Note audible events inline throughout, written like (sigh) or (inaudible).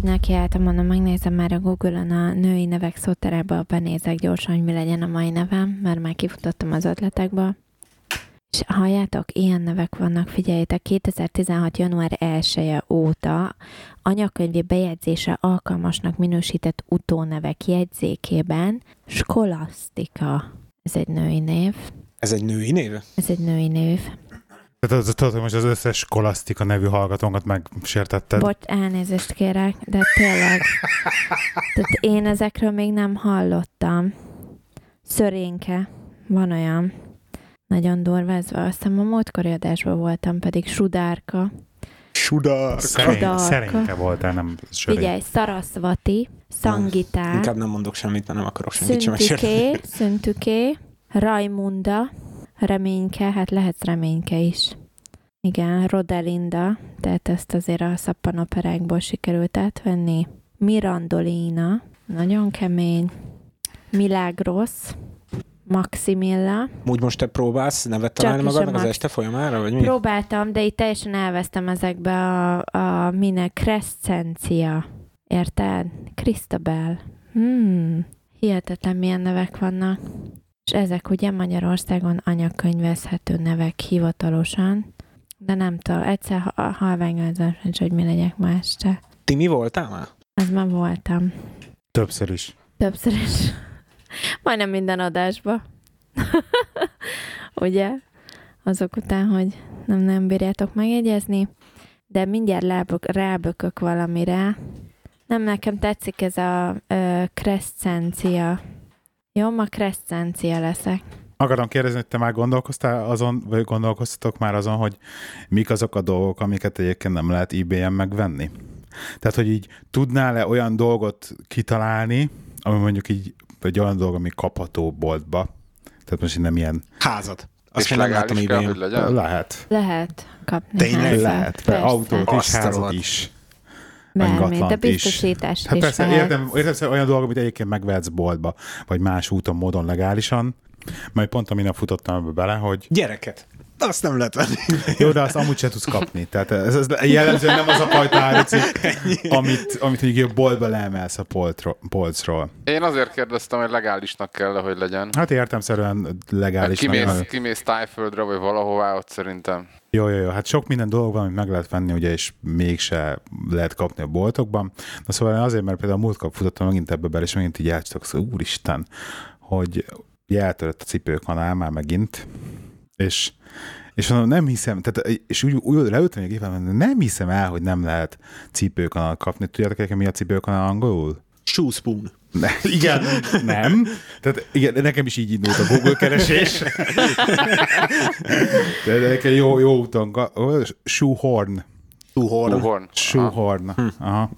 Hogy nekiálltam, mondom, megnézem már a Google-on a női nevek szóterába, benézek gyorsan, hogy mi legyen a mai nevem, mert már kifutottam az ötletekből. És halljátok, ilyen nevek vannak, figyeljétek, 2016. január 1 -e óta anyakönyvi bejegyzése alkalmasnak minősített utónevek jegyzékében Skolasztika. Ez egy női név. Ez egy női név? Ez egy női név. Tehát az, tudod, hogy most az összes skolasztika nevű hallgatónkat megsértetted. Bocs, elnézést kérek, de tényleg. Tehát én ezekről még nem hallottam. Szörénke. Van olyan. Nagyon durvázva. Azt hiszem a múltkori adásban voltam, pedig Sudárka. Sudár. Szerény, szerényke voltál, nem sörény. Figyelj, Sarasvati, Szangitár, Inkább nem mondok semmit, mert nem akarok semmit sem. Szüntüké, Szüntüké, Rajmunda, Reményke, hát lehetsz Reményke is. Igen, Rodelinda, tehát ezt azért a szappanoperákból sikerült átvenni. Mirandolina, nagyon kemény. Milagros, Maximilla. Úgy most te próbálsz nevet találni magadnak az este folyamára, vagy mi? Próbáltam, de itt teljesen elvesztem ezekbe a, a minek Crescencia. Érted? Christabel. Hmm. Hihetetlen milyen nevek vannak. És ezek ugye Magyarországon anyakönyvezhető nevek hivatalosan. De nem tudom, egyszer ha- halványozom sincs, hogy mi legyek ma este. Ti mi voltál már? Az már voltam. Többször is. Többször is. (laughs) Majdnem minden adásba. (laughs) Ugye? Azok után, hogy nem, nem bírjátok megjegyezni. De mindjárt lábök, rábökök valamire. Nem, nekem tetszik ez a ö, crescencia. Jó, ma crescencia leszek. Akarom kérdezni, hogy te már gondolkoztál azon, vagy gondolkoztatok már azon, hogy mik azok a dolgok, amiket egyébként nem lehet eBay-en megvenni? Tehát, hogy így tudnál-e olyan dolgot kitalálni, ami mondjuk így, egy olyan dolog, ami kapható boltba? Tehát most így nem ilyen... Házad. Azt És nem láttam kell, hogy legyen? Lehet. Lehet kapni. Tényleg házat. Lehet. Persze. Autót is, házat is. Bármit, de ingatlant is. biztosítást Hát is persze, vehetsz. értem, értem, szóval olyan dolgok, amit egyébként megvehetsz boltba, vagy más úton, módon legálisan. Majd pont a minap futottam bele, hogy Gyereket. Azt nem lehet venni. jó, de azt amúgy se tudsz kapni. Tehát ez, ez jellemzően nem az a fajta árucikk, amit, amit mondjuk boltba leemelsz a poltról, polcról. Én azért kérdeztem, hogy legálisnak kell, hogy legyen. Hát értemszerűen Hát legális. kimész, kimész tájföldre, vagy valahová, ott szerintem. Jó, jó, jó. Hát sok minden dolog van, amit meg lehet venni, ugye, és mégse lehet kapni a boltokban. Na szóval azért, mert például a múltkor futottam megint ebbe bele, és megint így elcsatok, szóval úristen, hogy eltörött a cipőkanál már megint, és és mondom, nem hiszem, tehát, és úgy, úgy leültem egy gépen, nem hiszem el, hogy nem lehet cipőkanál kapni. Tudjátok, nekem mi a cipőkanál angolul? Shoe spoon. Ne, (laughs) igen, nem. Tehát igen, nekem is így indult a Google keresés. (laughs) De nekem jó, jó úton. ga- ó, Shoehorn. Shoehorn. Uhorn. Shoehorn. Aha.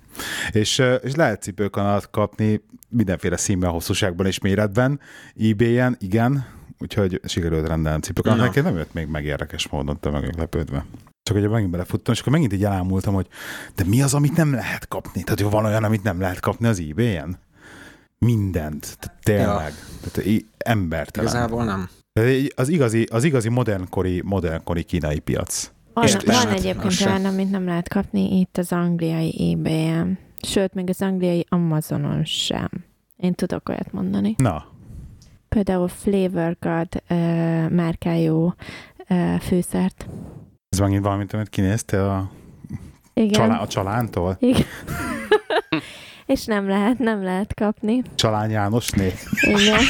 És, és lehet cipőkanalat kapni mindenféle színben, hosszúságban és méretben. eBay-en, igen. Úgyhogy sikerült rendelni cipőkanat. Na. Nekem nem jött még meg érdekes módon, te meg lepődve. Csak ugye megint belefuttam, és akkor megint így elámultam, hogy de mi az, amit nem lehet kapni? Tehát hogy van olyan, amit nem lehet kapni az eBay-en? Mindent. Tehát tényleg. Tehát í- embertelen. Igazából nem. Tehát Az igazi, az igazi modernkori, modernkori kínai piac. Van, van egyébként olyan, amit nem lehet kapni itt az angliai eBay-en. Sőt, még az angliai Amazonon sem. Én tudok olyat mondani. Na, Például Flavor God uh, márkájú uh, fűszert. ez megint valamit, amit kinéztél a, Igen. csalá, a csalántól? Igen. (laughs) És nem lehet, nem lehet kapni. Csalán Jánosné? Igen.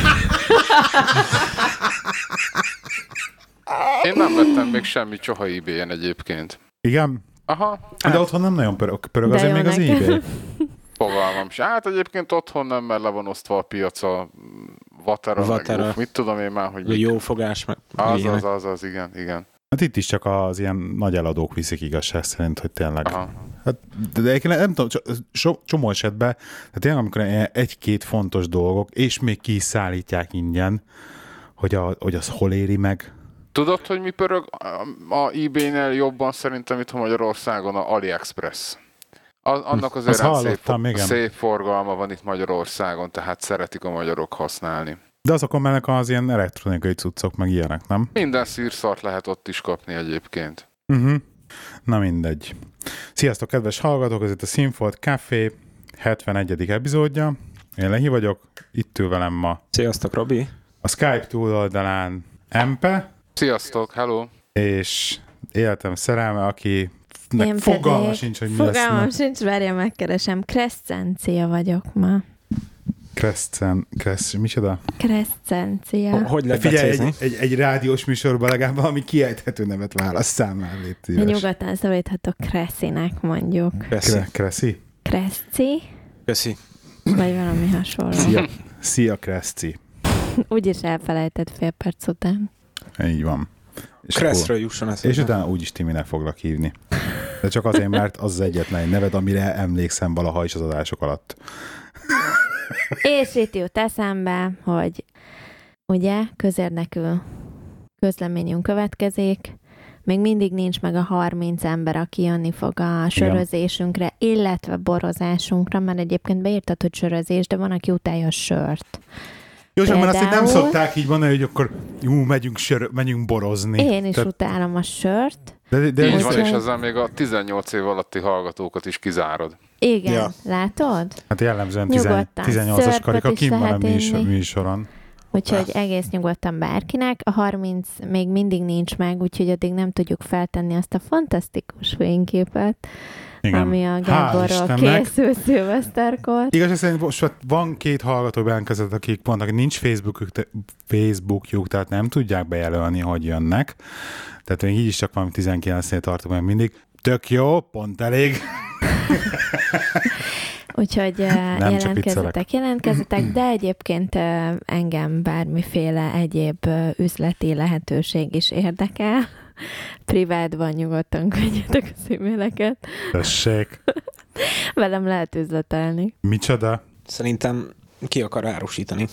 Én nem vettem még semmi csoha ebay egyébként. Igen? Aha, De otthon nem nagyon pörög, pörög azért még az nekem. eBay. (laughs) fogalmam sem. Hát egyébként otthon nem, mert le van osztva a piac a Vatera, Vatera. meg uff, mit tudom én már, hogy mit. jó fogás. Meg Az, az, az, az, igen, igen. Hát itt is csak az ilyen nagy eladók viszik igazság szerint, hogy tényleg. Aha. Hát, de egyébként nem tudom, so, csomó esetben, tehát tényleg amikor egy-két fontos dolgok, és még ki is szállítják ingyen, hogy, a, hogy az hol éri meg. Tudod, hogy mi pörög a- eBay-nél jobban szerintem itt Magyarországon a AliExpress. A, annak azért Azt hát szép, igen. szép forgalma van itt Magyarországon, tehát szeretik a magyarok használni. De azokon mennek az ilyen elektronikai cuccok, meg ilyenek, nem? Minden szírszart lehet ott is kapni egyébként. Uh-huh. Na mindegy. Sziasztok, kedves hallgatók, ez itt a Sinfold Café 71. epizódja. Én Lehi vagyok, itt ül velem ma Sziasztok, Robi. a Skype túloldalán Empe, Sziasztok, hello! és életem szerelme, aki Én fogalma pedig- sincs, hogy mi Fogalmam lesz. sincs, várja, megkeresem. Crescencia vagyok ma. Crescent, Crescent, micsoda? Crescencia. Hogy lehet Figyelj, egy, egy, egy, rádiós műsorban legalább valami kiejthető nevet válasszál már, légy szíves. nyugodtan szavíthatok Kresszinek mondjuk. Kreszi? Kresszi, Köszi. vagy valami hasonló. Szia, szia Kreszi. Úgyis elfelejtett fél perc után. Így van. És, Kresszről jusson eszembe. és utána úgyis Timinek foglak hívni. De csak azért, mert az az egyetlen neved, amire emlékszem valaha is az adások alatt. (laughs) És itt jut eszembe, hogy ugye közérdekű közleményünk következik, még mindig nincs meg a 30 ember, aki jönni fog a sörözésünkre, illetve borozásunkra, mert egyébként beírtad, hogy sörözés, de van, aki utálja a sört. Jó, csak mert azt nem Például- szokták így mondani, hogy akkor jó, megyünk, sör, megyünk borozni. Én is Tehát- utálom a sört. de, de, Így van, és ezzel még a 18 év alatti hallgatókat is kizárod. Igen, Ja. látod? hát jellemzően Nyugodtan. 18-as Szörpöt karika is kim van a műsor, műsoron. Úgyhogy egész nyugodtan bárkinek. A 30 még mindig nincs meg, úgyhogy addig nem tudjuk feltenni azt a fantasztikus fényképet, Igen. ami a Gáborról készült szilveszterkor. Igaz, szerint most van két hallgató bejelentkezett, akik mondnak, hogy nincs Facebookjuk, te- Facebookjuk, tehát nem tudják bejelölni, hogy jönnek. Tehát még így is csak valami 19-nél tartunk meg mindig. Tök jó, pont elég. (laughs) Úgyhogy uh, csak jelentkezzetek, jelentkezzetek, de (clears throat) egyébként uh, engem bármiféle egyéb uh, üzleti lehetőség is érdekel. (laughs) Privátban nyugodtan küldjetek az e-maileket. Tessék. (laughs) Velem lehet üzletelni. Micsoda? Szerintem ki akar árusítani.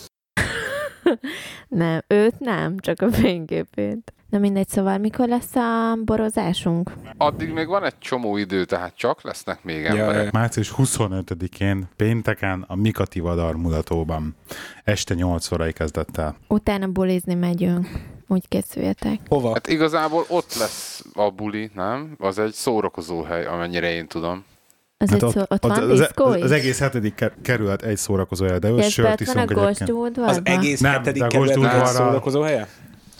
Nem, őt nem, csak a fényképét. Na mindegy, szóval mikor lesz a borozásunk? Addig még van egy csomó idő, tehát csak lesznek még emberek. ja. Március 25-én, pénteken a Mikati Vadar mulatóban. Este 8 órai kezdett el. Utána bulizni megyünk. Úgy készüljetek. Hova? Hát igazából ott lesz a buli, nem? Az egy szórakozó hely, amennyire én tudom. Az hát egy szó, ott, van az, az, az, egész hetedik ke- kerület egy szórakozója, de ő sört ott iszunk egyébként. Az egész Nem, hetedik kerületnek Gosdúdvarra- szórakozó helye?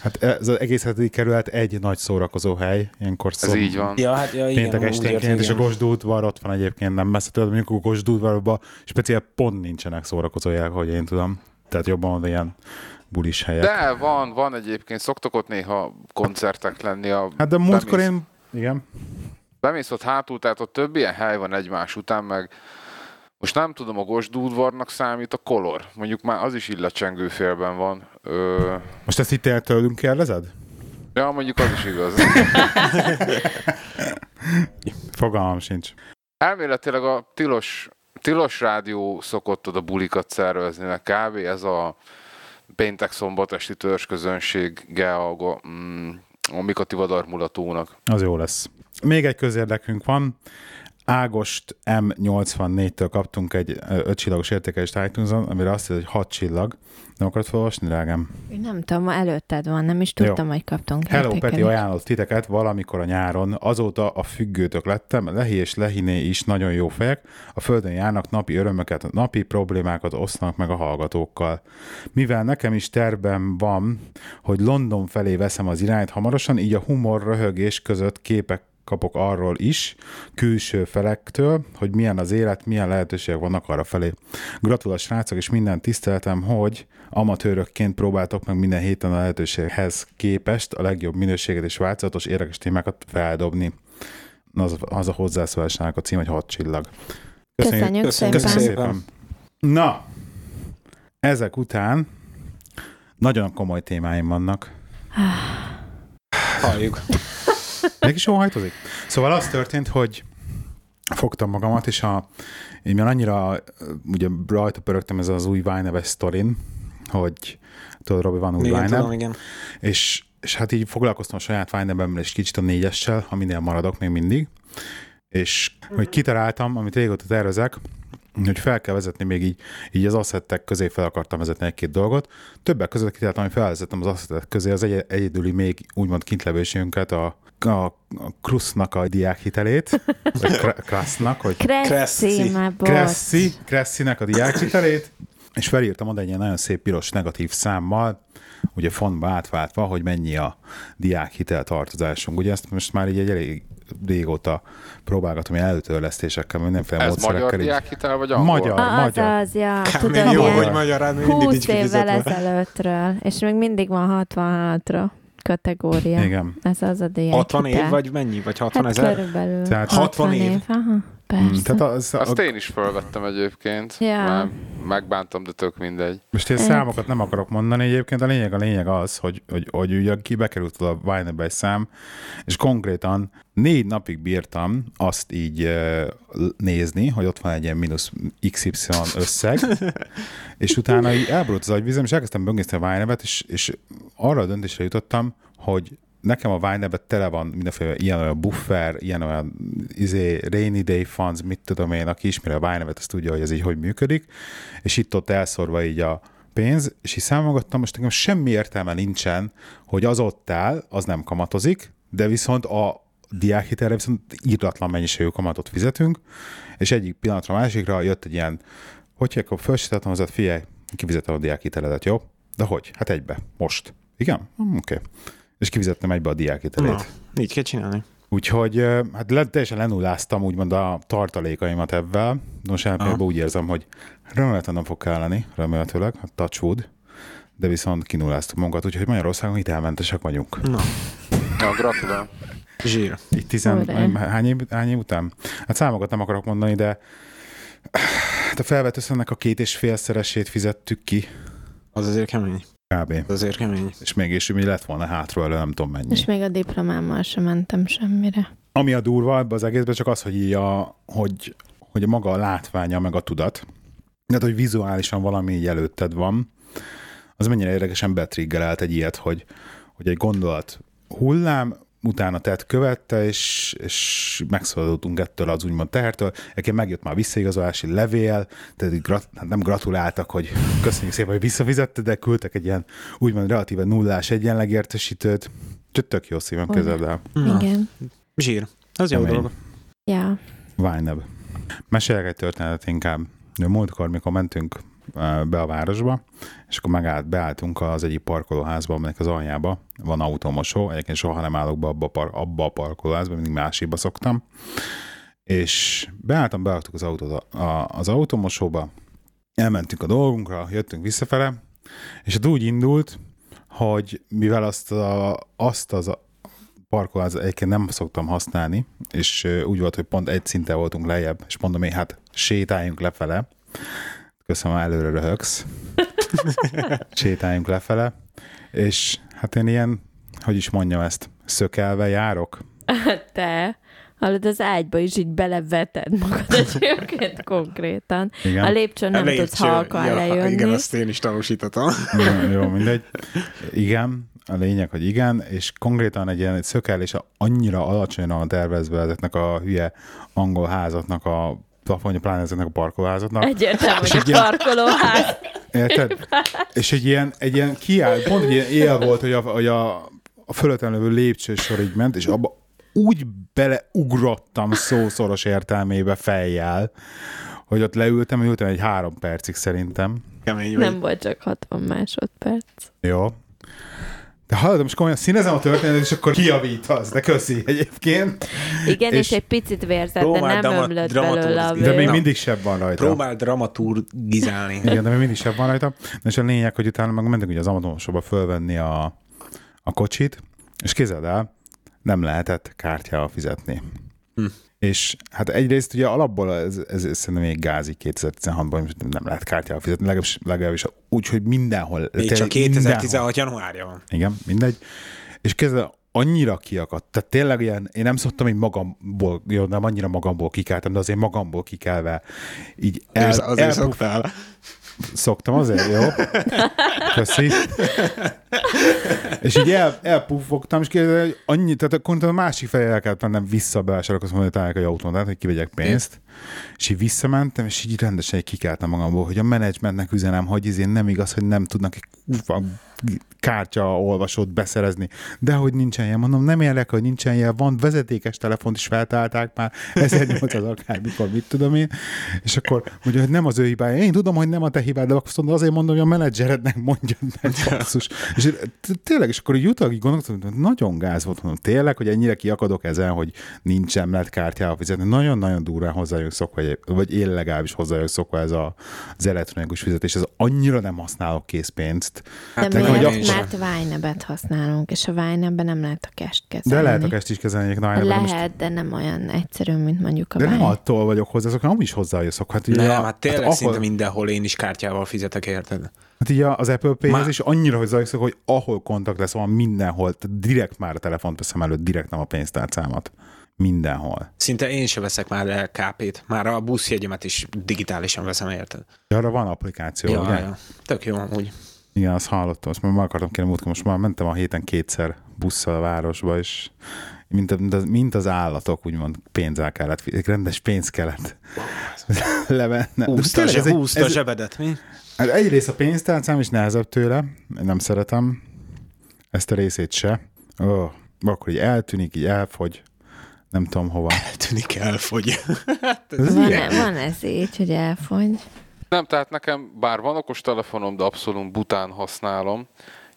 Hát ez az egész hetedik kerület egy nagy szórakozó hely, ilyenkor Ez így van. Ja, hát ja, igen. Péntek esténként, értem, és a igen. Gosdúdvar ott van egyébként nem messze tőled, mondjuk a Gosdúdvarban speciál pont nincsenek szórakozóják, hogy én tudom. Tehát jobban van ilyen bulis helyek. De van, van egyébként, szoktak ott néha koncertek lenni. A hát de múltkor én... Igen. Bemész ott hátul, tehát ott több ilyen hely van egymás után, meg most nem tudom, a Gosdúdvarnak számít a kolor. Mondjuk már az is illatcsengő félben van. Ö, Most ezt itt el tőlünk kérdezed? ja, mondjuk az is igaz. (laughs) Fogalmam sincs. Elméletileg a tilos, tilos rádió szokott oda bulikat szervezni, mert kb. ez a péntek szombat esti törzsközönsége a, mm, a Mikati Vadar mulatónak. Az jó lesz. Még egy közérdekünk van. Ágost M84-től kaptunk egy 5 csillagos értékelést iTunes-on, amire azt írja, hogy 6 csillag. Nem akarod felolvasni, drágám? Én Nem tudom, ma előtted van, nem is tudtam, hogy kaptunk Hello, Peti értékelést. ajánlott titeket valamikor a nyáron, azóta a függőtök lettem, Lehi és Lehiné is nagyon jó fejek, a földön járnak napi örömöket, napi problémákat osznak meg a hallgatókkal. Mivel nekem is terben van, hogy London felé veszem az irányt hamarosan, így a humor, röhögés között képek kapok arról is, külső felektől, hogy milyen az élet, milyen lehetőségek vannak arra felé. Gratulál srácok, és minden tiszteltem, hogy amatőrökként próbáltok meg minden héten a lehetőséghez képest a legjobb minőséget és változatos érdekes témákat feldobni. Az, az a hozzászólásnak a cím, hogy hat csillag. Köszönjük, Köszönjük szépen. szépen. Na, ezek után nagyon komoly témáim vannak. Halljuk. Mégis óhajtozik? Szóval az történt, hogy fogtam magamat, és a, én már annyira ugye rajta pörögtem ez az új Vine neves sztorin, hogy tudod, Robi, van új Igen, Vine tudom, igen. és, és hát így foglalkoztam a saját Vine-emmel és kicsit a négyessel, aminél maradok még mindig, és hogy kitaláltam, amit régóta tervezek, hogy fel kell vezetni még így, így az asszettek közé fel akartam vezetni egy-két dolgot. Többek között kitaláltam, hogy felvezettem az asszettek közé az egy- egyedüli még úgymond kintlevésünket a a, a Krusznak a diákhitelét, (laughs) vagy Kra- Krasznak, hogy Kresszi, Kresszinek a diákhitelét, és felírtam oda egy ilyen nagyon szép piros negatív számmal, ugye fontba átváltva, hogy mennyi a diákhitel tartozásunk. Ugye ezt most már így egy elég régóta próbálgatom ilyen előtörlesztésekkel, mindenféle Ez módszerekkel. magyar így- diákhitel, vagy angol? Magyar. Ah, magyar. Az, ja, tudom, jó, hogy magyarán mindig 20 nincs évvel ezelőttről, és még mindig van 66-ra kategória. Igen. Ez az a diák 60 év, vagy mennyi? Vagy 60 hát ezer? körülbelül. Tehát 60 év. Aha, Mm, persze. Tehát az, a, Azt én is felvettem egyébként. Ja. Már megbántam, de tök mindegy. most én Hát. számokat nem akarok mondani egyébként, a lényeg a lényeg az, hogy, hogy, hogy ugye ki bekerült a Wine egy szám, és konkrétan négy napig bírtam azt így nézni, hogy ott van egy ilyen mínusz XY összeg, (laughs) és utána így elborult az agyvizem, és elkezdtem böngészni a wine és, és arra a döntésre jutottam, hogy nekem a wine tele van mindenféle ilyen olyan buffer, ilyen olyan izé, rainy day funds, mit tudom én, aki ismeri a wine az tudja, hogy ez így hogy működik, és itt-ott elszorva így a pénz, és így számolgattam, most nekem semmi értelme nincsen, hogy az ott áll, az nem kamatozik, de viszont a diákhitelre viszont írdatlan mennyiségű kamatot fizetünk, és egyik pillanatra a másikra jött egy ilyen, hogy akkor felsítettem az, figyelj, kifizetem a diákhiteledet, jó? De hogy? Hát egybe, most. Igen? Hm, Oké. Okay. És kifizettem egybe a diákhitelét. Na, így kell csinálni. Úgyhogy hát le, teljesen lenulláztam úgymond a tartalékaimat ebben. Most Aha. például úgy érzem, hogy remélhetően nem fog kelleni, remélhetőleg, hát touch wood, de viszont kinulláztuk magunkat, úgyhogy Magyarországon hitelmentesek vagyunk. Na, Ja, gratulál. zsír. Így tizen, hány, év, hány év után? Hát számokat nem akarok mondani, de hát a felvetőszernek a két és félszeresét fizettük ki, Az azért kemény. Kb. Az azért kemény. És mégis mi lett volna hátra elő, nem tudom mennyi. És még a diplomámmal sem mentem semmire. Ami a durva ebbe az egészben csak az, hogy, így a, hogy, hogy maga a látványa, meg a tudat, tehát, hogy vizuálisan valami így előtted van, az mennyire érdekesen betriggerelt egy ilyet, hogy, hogy egy gondolat hullám, utána tett követte, és, és megszabadultunk ettől az úgymond tehertől. Egyébként megjött már a visszaigazolási levél, tehát grat, hát nem gratuláltak, hogy köszönjük szépen, hogy visszafizette, de küldtek egy ilyen úgymond relatíve nullás egyenlegértesítőt. Úgyhogy tök jó szívem Olyan. kezeld el. Na, Igen. zsír. Az jó dolog. Ja. Vájnebb. Meséljek egy történetet inkább. De múltkor, mikor mentünk be a városba, és akkor megállt, beálltunk az egyik parkolóházba, aminek az aljába van automosó. Egyébként soha nem állok be abba a, par, abba a parkolóházba, mindig másikba szoktam. És beálltam, beálltuk az autót a, a, az automosóba, elmentünk a dolgunkra, jöttünk visszafele, és hát úgy indult, hogy mivel azt, a, azt az parkolóház egyébként nem szoktam használni, és úgy volt, hogy pont egy szinten voltunk lejjebb, és mondom én, hát sétáljunk lefele. Köszönöm, előre röhögsz. (laughs) sétáljunk lefele. És hát én ilyen, hogy is mondjam ezt, szökelve járok. (laughs) Te, hallod, az ágyba is így beleveted magad egyébként konkrétan. Igen. A lépcsőn nem Lépcső. tudsz halkan Ja, lejönni. Igen, azt én is tanúsítottam. Jó, jó, (laughs) mindegy. Igen, a lényeg, hogy igen, és konkrétan egy ilyen szökelés annyira alacsonyra van tervezve ezeknek a hülye angol házatnak a plafonja, pláne ezeknek a parkolóházatnak. Egyértelmű, És hogy egy parkolóház. Érted? És egy ilyen, egy ilyen kiáll, pont egy ilyen él volt, hogy a, hogy a, a fölöttem lévő lépcsősor így ment, és abba úgy beleugrottam szószoros értelmébe fejjel, hogy ott leültem, ültem egy három percig szerintem. Kemény vagy. Nem volt csak 60 másodperc. Jó. De hallod, most komolyan színezem a történetet, és akkor kiavítasz, de köszi egyébként. Igen, és, És- egy picit vérzett, de nem drama- ömlött belőle a de De még. Na. mindig sebb van rajta. Próbál dramaturgizálni. Igen, de még mindig sebb van rajta. És a lényeg, hogy utána meg mentünk ugye az Amazonosba fölvenni a, a kocsit, és kézzel el, nem lehetett kártyával fizetni. Hm. És hát egyrészt ugye alapból ez, ez, ez szerintem még gázi 2016-ban nem lehet kártyával fizetni, legalábbis, legalábbis úgy, hogy mindenhol. Még csak mindenhol. 2016 januárja van. Igen, mindegy. És kezdve annyira kiakadt. Tehát tényleg ilyen, én nem szoktam így magamból, jó, nem annyira magamból kikeltem, de azért magamból kikelve így el, azért elpuff- szoktál. Szoktam azért, jó? (laughs) Köszi. És így el, elpuffogtam, és kérdezem, hogy annyi, tehát akkor a másik felé el kellett mennem vissza mondani, hogy találják a autón, tehát hogy kivegyek pénzt. És így visszamentem, és így rendesen így kikeltem magamból, hogy a menedzsmentnek üzenem, hogy ez nem igaz, hogy nem tudnak egy kurva kártya olvasót beszerezni. De hogy nincsen ilyen, mondom, nem érlek, hogy nincsen ilyen, van vezetékes telefont is feltálták már (laughs) 1800 akármikor, mit tudom én, és akkor mondja, hogy nem az ő hibája. Én tudom, hogy nem a te hibád, de azt mondom, azért mondom, hogy a menedzserednek mondja meg, basszus. És tényleg, és akkor így utólag így gondoltam, hogy nagyon gáz volt, mondom, tényleg, hogy ennyire kiakadok ezen, hogy nincsen lehet kártyával fizetni. Nagyon-nagyon durván hozzájön szokva, vagy én legalábbis hozzájön szokva ez a, az elektronikus fizetés. Ez annyira nem használok készpénzt. Hát, de miért? Mert Winebet használunk, és a Winebben nem lehet a kest kezelni. De lehet a kest is kezelni. Lehet, most... de nem olyan egyszerű, mint mondjuk a De nem attól vagyok hozzá, azok nem is hozzájösszok. Hát, nem, a, hát tényleg hát szinte ahol... mindenhol én is kártyával fizetek, érted? Hát így az Apple pay Má... is annyira hozzájösszok, hogy ahol kontakt lesz, van mindenhol, direkt már a telefont veszem előtt, direkt nem a pénztárcámat. Mindenhol. Szinte én sem veszek már el KP-t. Már a buszjegyemet is digitálisan veszem, érted? Arra van applikáció, ja, ugye? Ja. Tök jó, úgy. Igen, azt hallottam, azt már akartam kérni múltkor, most már mentem a héten kétszer busszal a városba, és mint, mint, az, mint az állatok, úgymond pénzzel kellett, rendes pénz kellett (laughs) levenni. Húzta, ez húzta ez, a zsebedet, mi? Hát egyrészt a pénztárcám is nehezebb tőle, nem szeretem ezt a részét se. Oh, akkor így eltűnik, így elfogy, nem tudom hova. Eltűnik, elfogy. (laughs) ez van, e, van ez így, hogy elfogy. Nem, tehát nekem bár van okos telefonom, de abszolút bután használom,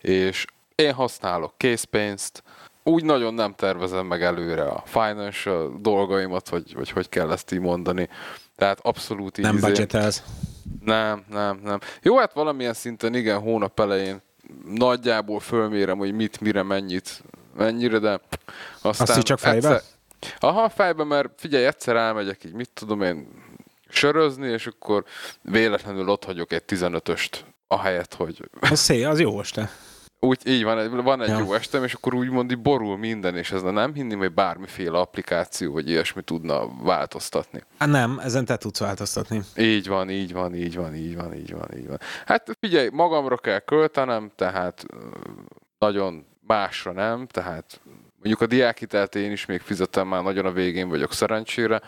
és én használok készpénzt, úgy nagyon nem tervezem meg előre a financial dolgaimat, vagy, vagy hogy kell ezt így mondani. Tehát abszolút így... Nem izé... budgetelsz? Nem, nem, nem. Jó, hát valamilyen szinten igen, hónap elején nagyjából fölmérem, hogy mit, mire, mennyit, mennyire, de aztán... Azt csak fejbe? Egyszer... Aha, fejbe, mert figyelj, egyszer elmegyek így, mit tudom én, sörözni, és akkor véletlenül ott hagyok egy 15-öst ahelyett, hogy... Az szé, az jó este. Úgy, így van, van egy ja. jó estem, és akkor úgymond borul minden, és ez nem hinni, hogy bármiféle applikáció, vagy ilyesmi tudna változtatni. Hát nem, ezen te tudsz változtatni. Így van, így van, így van, így van, így van, így van. Hát figyelj, magamra kell költenem, tehát nagyon másra nem, tehát Mondjuk a diákhitelt én is még fizetem, már nagyon a végén vagyok szerencsére.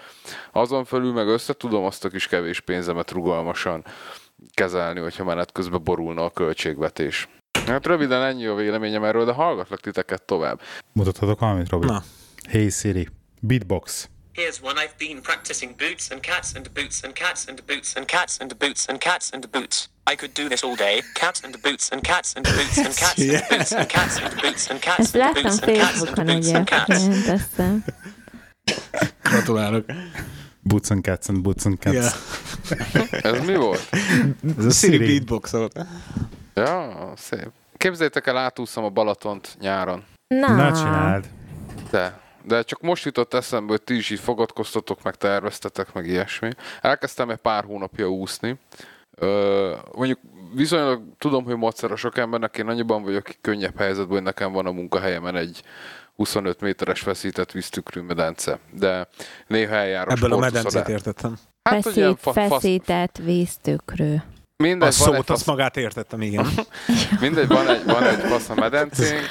Azon felül meg össze tudom azt a kis kevés pénzemet rugalmasan kezelni, hogyha menet közben borulna a költségvetés. Hát röviden ennyi a véleményem erről, de hallgatlak titeket tovább. Mutathatok valamit, Robi? Na. Hey Siri, beatbox. Here's one I've been practicing boots and cats and boots and cats and boots and cats and boots and cats and boots. I could do this all day. Cats and boots and cats and boots and cats and boots and cats and boots and cats and boots and cats and boots and cats. Gratulálok. Boots and cats and boots and cats. Yeah. Ez mi volt? Ez a Siri beatbox volt. Ja, szép. Képzeljétek el, átúszom a Balatont nyáron. Na, Na csináld. De. De csak most jutott eszembe, hogy ti is így fogadkoztatok, meg terveztetek, meg ilyesmi. Elkezdtem egy pár hónapja úszni. Ö, mondjuk viszonylag tudom, hogy macera sok embernek, én annyiban vagyok könnyebb helyzetben, hogy nekem van a munkahelyemen egy 25 méteres feszített víztükrű medence, de néha eljár Ebből a medencét értettem. Hát, Feszít, fa- feszített víztükrű. Mindegy, a szót, fasz... azt magát értettem, igen. (laughs) Mindegy, van egy, van egy fasz a medencénk,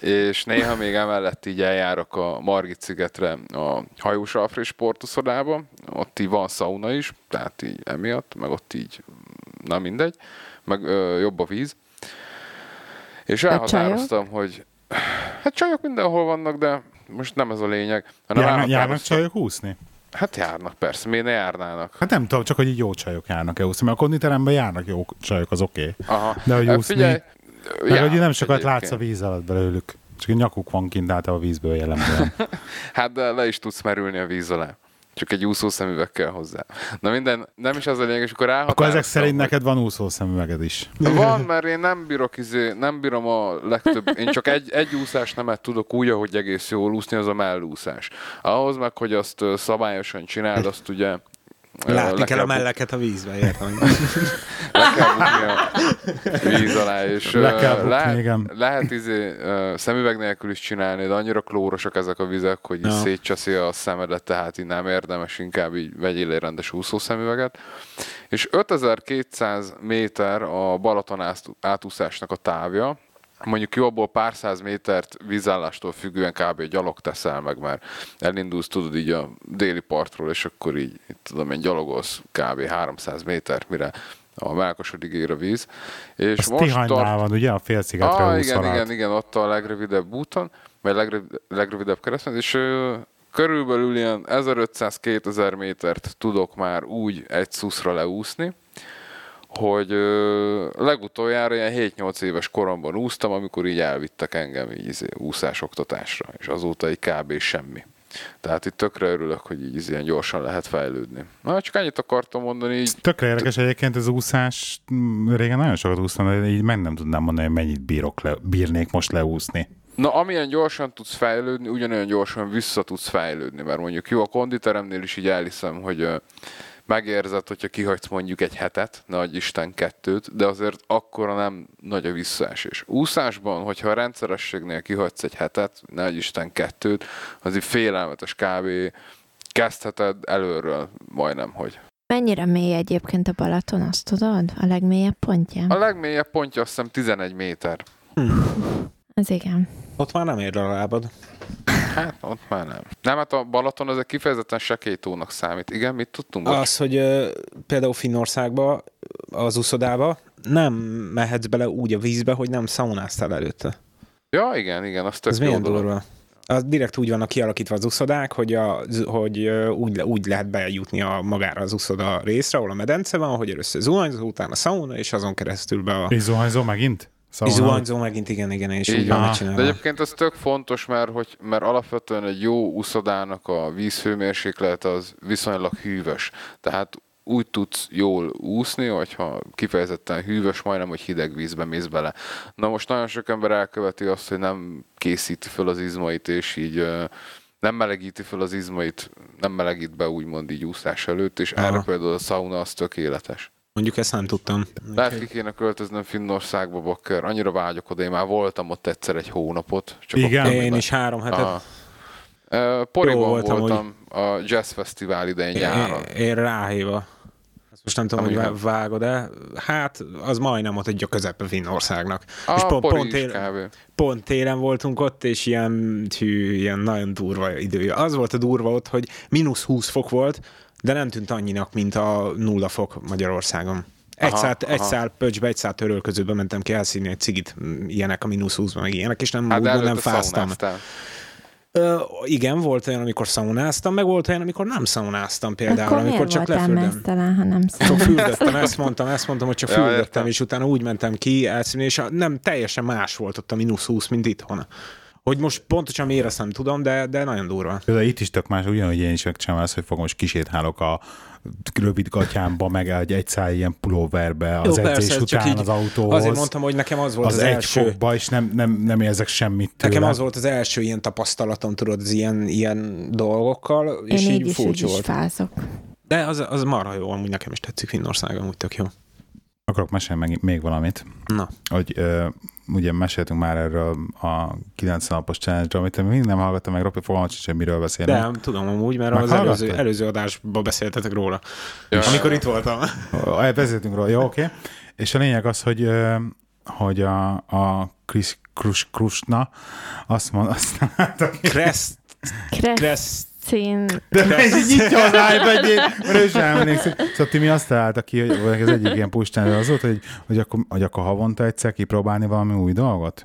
és néha még emellett így eljárok a Margit szigetre a hajós Alfred sportuszodába, ott így van szauna is, tehát így emiatt, meg ott így, na mindegy, meg ö, jobb a víz. És elhatároztam, hogy hát csajok mindenhol vannak, de most nem ez a lényeg. Járnak, járnak csajok úszni? Hát járnak persze, miért ne járnának? Hát nem tudom, csak hogy jó csajok járnak-e úszni, mert a konditeremben járnak jó csajok, az oké. Okay. De hogy úszni, Figyelj, meg hogy nem sokat látsz a víz alatt belőlük. Csak egy nyakuk van kint át a vízből jellemzően. (laughs) hát de le is tudsz merülni a víz alá. Csak egy úszószemüveg kell hozzá. Na minden, nem is az a lényeg, és akkor Akkor ezek szerint hogy... neked van úszószemüveged is. Van, mert én nem bírok izé, nem bírom a legtöbb, én csak egy, egy úszás nemet tudok úgy, ahogy egész jól úszni, az a mellúszás. Ahhoz meg, hogy azt szabályosan csináld, azt ugye Látni kell a melleket a vízbe, értem. (laughs) le kell bukni a víz alá, és le kell bukni, lehet, igen. lehet izé, szemüveg nélkül is csinálni, de annyira klórosak ezek a vizek, hogy ja. szétcseszi a szemedet, tehát így nem érdemes, inkább így vegyél egy rendes úszószemüveget. És 5200 méter a Balaton átúszásnak a távja, mondjuk jó, abból pár száz métert vízállástól függően kb. gyalog teszel meg, mert elindulsz, tudod így a déli partról, és akkor így, tudom én, gyalogolsz kb. 300 méter, mire a Melkosodig ér a víz. És Az Tihánynál van, ugye? A félszigetre ah, igen, igen, igen, ott a legrövidebb úton, vagy legrövid, legrövidebb keresztben, és ö, körülbelül ilyen 1500-2000 métert tudok már úgy egy szuszra leúszni, hogy ö, legutoljára ilyen 7-8 éves koromban úsztam, amikor így elvittek engem így izé, úszásoktatásra, és azóta egy kb. semmi. Tehát itt tökre örülök, hogy így izé ilyen gyorsan lehet fejlődni. Na, csak ennyit akartam mondani, így Tökre érdekes egyébként az úszás. mm, Régen nagyon sokat úsztam, de így meg nem tudnám mondani, hogy mennyit bírok le, bírnék most leúszni. Na, amilyen gyorsan tudsz fejlődni, ugyanolyan gyorsan vissza tudsz fejlődni, mert mondjuk jó, a konditeremnél is így elhiszem, hogy megérzed, hogyha kihagysz mondjuk egy hetet, nagy Isten kettőt, de azért akkora nem nagy a visszaesés. Úszásban, hogyha a rendszerességnél kihagysz egy hetet, nagy Isten kettőt, az így félelmetes kb. kezdheted előről majdnem, hogy. Mennyire mély egyébként a Balaton, azt tudod? A legmélyebb pontja? A legmélyebb pontja azt hiszem 11 méter. Az igen. Ott már nem ér a lábad. Hát ott már nem. Nem, hát a Balaton az egy kifejezetten sekélytónak számít. Igen, mit tudtunk? Bocs. Az, hogy ö, például Finnországba, az uszodába nem mehetsz bele úgy a vízbe, hogy nem szaunáztál előtte. Ja, igen, igen, az tök Ez milyen dolog. durva? Az direkt úgy vannak kialakítva az uszodák, hogy, a, hogy úgy, úgy lehet bejutni a magára az uszoda részre, ahol a medence van, hogy először zuhanyzó, utána sauna, és azon keresztül be a... És zuhanyzó megint? Szóval zuhanyzó megint, igen, igen, és Így van. De egyébként ez tök fontos, mert, hogy, mert alapvetően egy jó úszodának a vízhőmérséklet az viszonylag hűvös. Tehát úgy tudsz jól úszni, hogyha kifejezetten hűvös, majdnem, hogy hideg vízbe mész bele. Na most nagyon sok ember elköveti azt, hogy nem készíti föl az izmait, és így nem melegíti föl az izmait, nem melegít be úgymond így úszás előtt, és Aha. erre például a sauna az tökéletes. Mondjuk ezt nem tudtam. Lehet ki kéne költöznöm Finnországba, bakker. Annyira vágyok oda, én már voltam ott egyszer egy hónapot. Csak Igen? Én még is három hetet. Aha. Ö, Poriban Jó voltam, voltam, voltam a Jazz Fesztivál idején nyáron. Én, én ráhéva. Ezt most nem tudom, hogy Amíg vá- vágod de hát az majdnem ott egy a közepe Finnországnak. A és pont, pont, is tél, kb. pont télen voltunk ott, és ilyen, hű, ilyen nagyon durva idő. Az volt a durva ott, hogy mínusz 20 fok volt, de nem tűnt annyinak, mint a nulla fok Magyarországon. Egy, Aha, szál, egy szál pöcsbe, egy szál törölközőbe mentem ki elszínni egy cigit, ilyenek a mínusz 20 meg ilyenek, és nem, Hát úgymond nem fáztam. Ö, igen, volt olyan, amikor szaunáztam, meg volt olyan, amikor nem szaunáztam például, Akkor amikor csak leföldem. mesztelen, ha nem Csak fürdöttem, ezt mondtam, ezt mondtam, hogy csak Ja, fürdöttem, értem. és utána úgy mentem ki elszínni, és a- nem teljesen más volt ott a mínusz 20, mint itthon. Hogy most pontosan miért azt nem tudom, de, de nagyon durva. De itt is tök más, ugyanúgy én is megcsinálom ezt, hogy fogom, most kisétálok a rövid gatyámba, meg egy, egy száj ilyen pulóverbe az Jó, edzés persze, után az autóhoz. Azért mondtam, hogy nekem az volt az, az, egy első. fokba, és nem, nem, nem érzek semmit tőle. Nekem az volt az első ilyen tapasztalatom, tudod, az ilyen, ilyen dolgokkal, és Én így, így furcsa volt. fázok. De az, az marha jó, amúgy nekem is tetszik Finnország, amúgy tök jó. Akarok mesélni meg még valamit, Na, hogy ö, ugye meséltünk már erről a 90 napos challenge amit még nem hallgattam meg, Ropi fogalmat hogy miről beszélünk. de nem tudom amúgy, mert az előző, előző adásban beszéltetek róla. Ja, Amikor itt voltam. Beszéltünk róla, jó, oké. És a lényeg az, hogy, hogy a, a Chris Krus, Krusna azt mond, azt Kreszt, Kressz kreszt, szín... De meg így nyitja az iPad-jét, mert ő sem emlékszik. Szóval Timi azt találta ki, hogy az egyik ilyen pustán az volt, hogy, hogy, akkor, hogy akkor havonta egyszer kipróbálni valami új dolgot.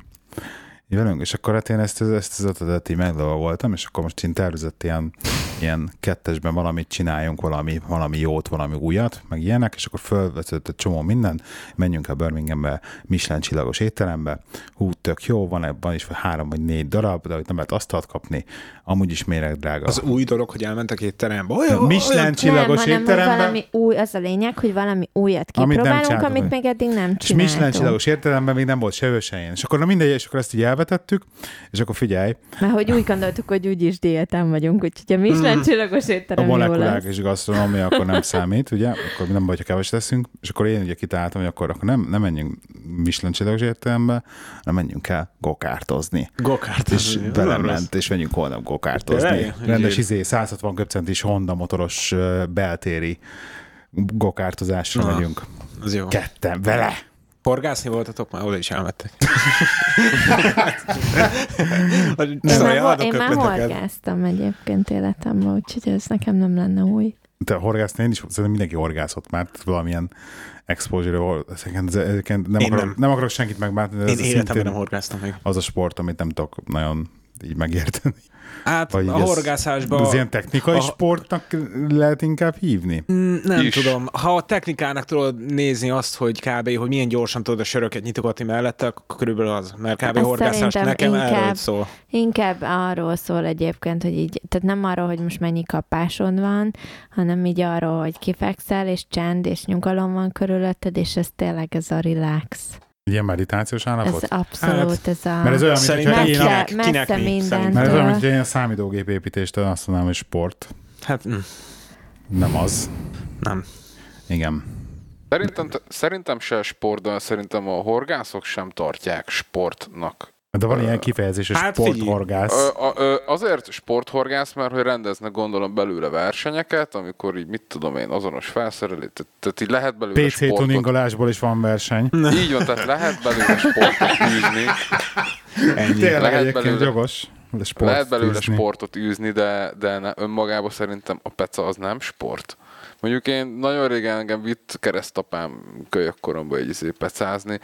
Így velünk, és akkor hát én ezt, ezt az ötletet így voltam, és akkor most én tervezett ilyen, ilyen kettesben valamit csináljunk, valami, valami jót, valami újat, meg ilyenek, és akkor fölvetett egy csomó minden, menjünk el Birminghambe, Michelin csillagos étterembe, hú, tök jó, van ebben is három vagy négy darab, de hogy nem lehet asztalt kapni, amúgy is méreg drága. az új dolog, hogy elmentek étterembe. Olyan, Michelin olyan, csillagos nem, étterembe, valami új, az a lényeg, hogy valami újat Amit kipróbálunk, csináltunk amit, meg. még eddig nem és Michelin csináltunk. csillagos értelemben még nem volt se. És akkor na mindegy, és akkor ezt így elvetettük, és akkor figyelj, Mert hogy úgy gondoltuk, hogy úgyis diétán vagyunk, úgyhogy a Michelin csillagos a étterem jó lesz. molekulák és gasztronómia akkor nem számít, ugye? Akkor nem baj, ha keveset teszünk, és akkor én ugye kitaláltam, hogy akkor, akkor nem, nem menjünk Michelin csillagos értelembe, hanem menjünk el gokártozni. Gokárt. És velem ment, és menjünk holnap gokártozni. Rendes izé, 160 köpcentis Honda motoros beltéri gokártozásra megyünk. Az jó. Ketten, vele! Horgászni voltatok már, oda is elmettek. (laughs) Én Szóval már, adok én már ötleteket. horgáztam egyébként életemben, úgyhogy ez nekem nem lenne új. Te horgászni én is, szerintem mindenki horgászott már, valamilyen exposure ezeket, ezeket nem, Én akarok, nem. nem. akarok senkit megbántani, de Én ez életemben szintén nem horgáztam még. az a sport, amit nem tudok nagyon így megérteni. Hát Vagy a horgászásban... Ez ilyen technikai a- sportnak lehet inkább hívni? Mm, Nem Is. tudom. Ha a technikának tudod nézni azt, hogy kb. hogy milyen gyorsan tudod a söröket nyitogatni mellette, akkor körülbelül az. Mert kb. Ez horgászás nekem erről inkább- szól. Inkább arról szól egyébként, hogy így, tehát nem arról, hogy most mennyi kapásod van, hanem így arról, hogy kifekszel, és csend, és nyugalom van körülötted, és ez tényleg ez a relax. Ilyen meditációs Ez állapot? abszolút ez a... Mert ez olyan, mint messze, én kinek- a, kinek messze mi? mindentől. Mert ez olyan, mint én számítógép építéstől azt mondanám, hogy sport. Hát mm, Nem az. nem. Igen. Szerintem, szerintem se sport, de szerintem a horgászok sem tartják sportnak. De van ilyen kifejezés, hogy Hát figyelj, sporthorgász. Ö, azért sporthorgász, mert hogy rendeznek gondolom belőle versenyeket, amikor így mit tudom én, azonos felszerelés, tehát, így lehet belőle PC sportot. tuningolásból is van verseny. (laughs) Így van, tehát (laughs) lehet belőle sportot űzni, Ennyi. Tényleg Lehet egyébként belőle- jogos. De sport lehet belőle fűzni. sportot űzni, de, de ne, önmagában szerintem a peca az nem sport. Mondjuk én nagyon régen engem vitt keresztapám kölyök koromban egy izé pecázni,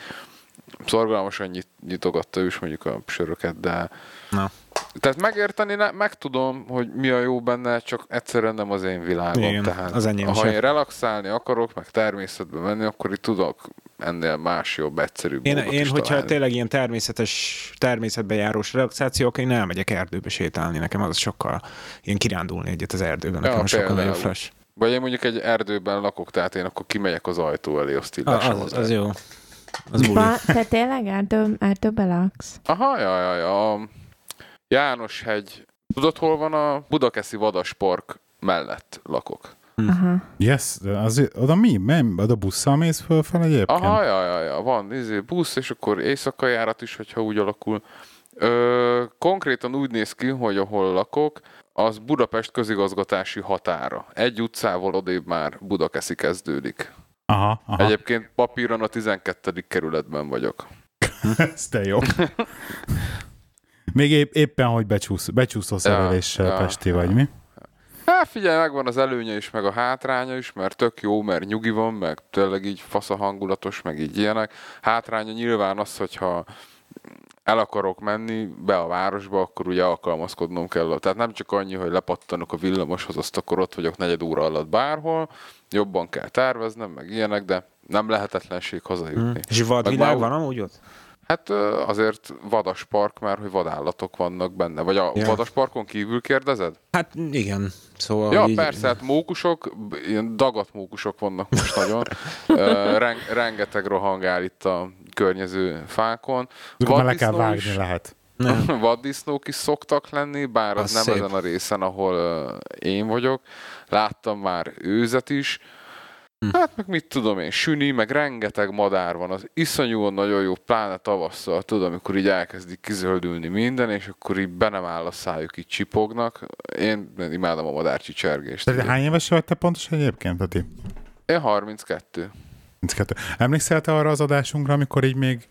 szorgalmasan nyit, nyitogatta ő is mondjuk a söröket, de Na. tehát megérteni, ne, meg tudom, hogy mi a jó benne, csak egyszerűen nem az én világom. Igen, tehát az enyém ha sem. én relaxálni akarok, meg természetbe menni, akkor itt tudok ennél más jobb, egyszerűbb Én, én hogyha találni. tényleg ilyen természetes, természetbe járós relaxáció, akkor én elmegyek erdőbe sétálni. Nekem az sokkal ilyen kirándulni egyet az erdőben. Nekem Ja, az sokkal nagyobb fresh. Vagy én mondjuk egy erdőben lakok, tehát én akkor kimegyek az ajtó elé, azt így lesom Az, az az jó. Az. Van, te tényleg erdőbe laksz? Aha, ja, ja, ja. A János hegy. Tudod, hol van a Budakeszi Vadaspark mellett lakok? Aha. Yes, az, oda mi? Nem, oda busszal mész fölfel egyébként? Aha, ja, ja, ja. Van izé, busz, és akkor éjszakai járat is, hogyha úgy alakul. Ö, konkrétan úgy néz ki, hogy ahol lakok, az Budapest közigazgatási határa. Egy utcával odébb már Budakeszi kezdődik. Aha, aha. Egyébként papíron a 12. kerületben vagyok. (laughs) Ez te jó. Még épp, éppen, hogy becsúsz, becsúszó szereléssel ja, Pesti ja. vagy, mi? Hát figyelj, megvan az előnye is, meg a hátránya is, mert tök jó, mert nyugi van, meg tényleg így fasz a hangulatos, meg így ilyenek. Hátránya nyilván az, hogyha el akarok menni be a városba, akkor ugye alkalmazkodnom kell. Tehát nem csak annyi, hogy lepattanok a villamoshoz, azt akkor ott vagyok negyed óra alatt bárhol, jobban kell terveznem, meg ilyenek, de nem lehetetlenség hazajutni. És vadvilág már- van amúgy ott? Hát azért vadas park, mert hogy vadállatok vannak benne. Vagy a Ja. vadas parkon kívül kérdezed? Hát igen. Szóval Ja, így, persze, hát mókusok, ilyen dagat mókusok vannak most nagyon. (laughs) Ren- rengeteg rohangál itt a környező fákon. Akkor le kell vágni is- lehet. Nem. (laughs) Vaddisznók is szoktak lenni, bár az, Az nem szép. ezen a részen, ahol én vagyok. Láttam már őzet is. Hm. Hát meg mit tudom én, süni, meg rengeteg madár van, az iszonyúan nagyon jó, pláne tavasszal, tudod, amikor így elkezdik kizöldülni minden, és akkor így be nem áll a szájuk, így csipognak. Én imádom a madárcsicsergést. De hány éves vagy te pontosan egyébként, Peti? Én 32. 32. Emlékszel te arra az adásunkra, amikor így még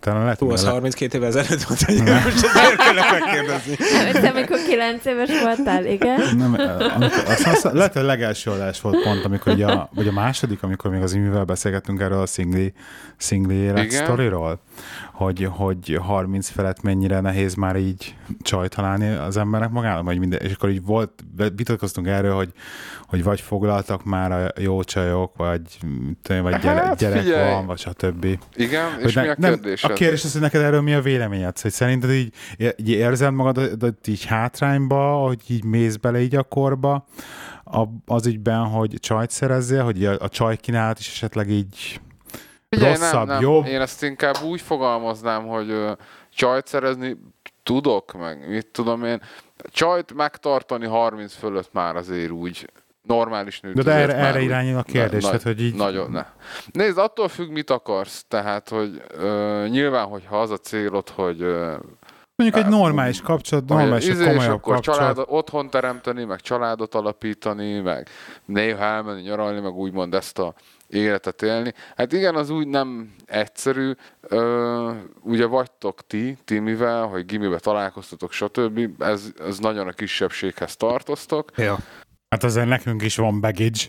talán lehet, Hú, az le- 32 évvel ezelőtt volt, hogy most azért kellett megkérdezni. Te amikor kilenc éves voltál, igen? Nem, amikor, azt, azt, lehet, hogy a legelső adás volt pont, amikor ugye a, vagy a második, amikor még az imivel beszélgettünk erről a szingli, szingli életsztoriról, hogy, hogy 30 felett mennyire nehéz már így csajt találni az embernek magának, vagy minden, és akkor így volt, vitatkoztunk erről, hogy, hogy vagy foglaltak már a jó csajok, vagy, tudom, vagy gyere, Hát, gyerek figyelj. van, vagy stb. Igen, és Hogy mi a nem, kérdésed? a kérdés az, hogy neked erről mi a véleményed? Hogy szerinted így, így érzed magad így hátrányba, hogy így mész bele így a korba, az ügyben, hogy csajt szerezzél, hogy a, a csaj kínálat is esetleg így Figyelj, rosszabb, nem, nem. jobb? Én ezt inkább úgy fogalmaznám, hogy ö, csajt szerezni tudok, meg mit tudom én. Csajt megtartani 30 fölött már azért úgy normális nőt. De, de erre, erre irányul a kérdés, Na- tehát hogy így... Nagyon, ne. Nézd, attól függ, mit akarsz. Tehát, hogy ö, nyilván, hogyha az a célod, hogy ö, Mondjuk egy normális kapcsolat, normális, Izé, és komolyabb akkor kapcsolat. család, otthon teremteni, meg családot alapítani, meg néha elmenni nyaralni, meg úgymond ezt a életet élni. Hát igen, az úgy nem egyszerű. Ö, ugye vagytok ti, Timivel, hogy gimibe találkoztatok, stb. Ez, ez nagyon a kisebbséghez tartoztok. Ja. Hát azért nekünk is van baggage,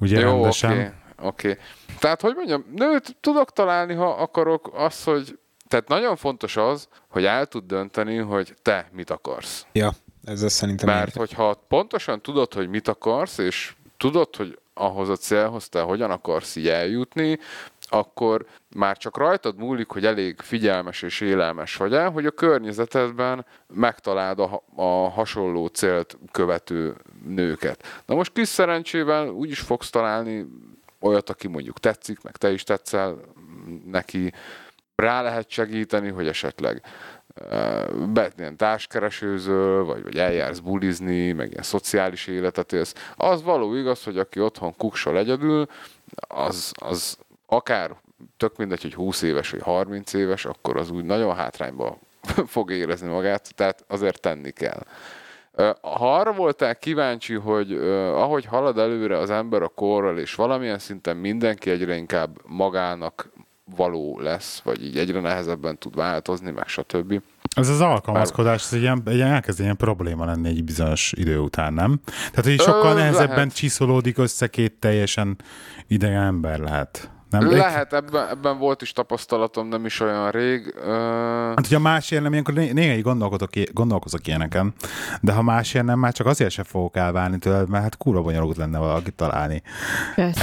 ugye Jó, oké. rendesen. Okay, oké. Okay. Tehát, hogy mondjam, nőt tudok találni, ha akarok az, hogy tehát nagyon fontos az, hogy el tud dönteni, hogy te mit akarsz. Ja, ez az szerintem Mert hogyha pontosan tudod, hogy mit akarsz, és tudod, hogy ahhoz a célhoz te hogyan akarsz így eljutni, akkor már csak rajtad múlik, hogy elég figyelmes és élelmes vagy el, hogy a környezetedben megtaláld a, a hasonló célt követő nőket. Na most kis szerencsével úgy is fogsz találni olyat, aki mondjuk tetszik, meg te is tetszel neki, rá lehet segíteni, hogy esetleg be, ilyen társkeresőzöl, vagy, vagy eljársz bulizni, meg ilyen szociális életet élsz. Az való igaz, hogy aki otthon kuksol egyedül, az, az akár tök mindegy, hogy 20 éves vagy 30 éves, akkor az úgy nagyon hátrányba (laughs) fog érezni magát, tehát azért tenni kell. Ha arra voltál kíváncsi, hogy ahogy halad előre az ember a korral, és valamilyen szinten mindenki egyre inkább magának való lesz, vagy így egyre nehezebben tud változni, meg stb. Ez az alkalmazkodás, ez egy ilyen, egy ilyen elkezd ilyen probléma lenni egy bizonyos idő után, nem? Tehát, hogy sokkal Ö, nehezebben lehet. csiszolódik össze két teljesen idegen ember lehet. Nem? Lehet, ebben, ebben volt is tapasztalatom, nem is olyan rég. Ö, Hát, hogyha más ilyen nem, ilyenkor né- néha így gondolkodok, gondolkozok ilyeneken, de ha más ilyen nem, már csak azért sem fogok elválni tőled, mert hát kurva bonyolult lenne valakit találni. Meg. (laughs)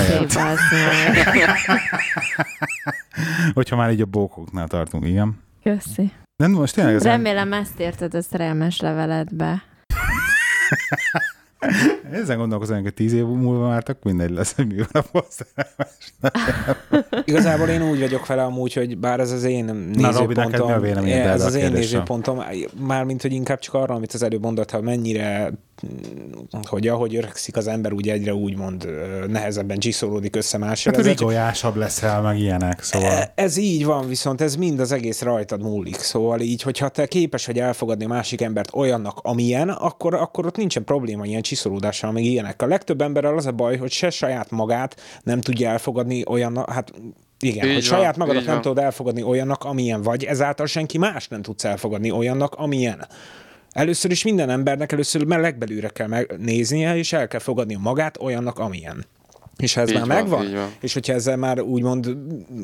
Hogyha már így a bókoknál tartunk, igen. Köszi. Nem, most tényleg Remélem ezt érted a szerelmes leveledbe. (laughs) ezen gondolkozom, hogy tíz év múlva már tök mindegy lesz, hogy mi van a poszterelmes. Igazából én úgy vagyok vele amúgy, hogy bár ez az én Robi, nézőpontom, véleményed erre ez az én nézőpontom, mármint, hogy inkább csak arra, amit az előbb mondott, ha mennyire hogy ahogy öregszik az ember, úgy egyre úgymond nehezebben csiszolódik össze mással. Hát rigolyásabb leszel, meg ilyenek, szóval... E- Ez így van, viszont ez mind az egész rajtad múlik. Szóval így, hogyha te képes vagy elfogadni a másik embert olyannak, amilyen, akkor, akkor ott nincsen probléma ilyen csiszolódással, meg ilyenek. A legtöbb emberrel az a baj, hogy se saját magát nem tudja elfogadni olyannak, hát igen, Így hogy van, saját magadat nem van. tudod elfogadni olyannak, amilyen vagy, ezáltal senki más nem tudsz elfogadni olyannak, amilyen. Először is minden embernek először legbelülre kell megnéznie, és el kell fogadni magát olyannak, amilyen. És ha ez Így már van, megvan, van. és hogyha ezzel már úgymond,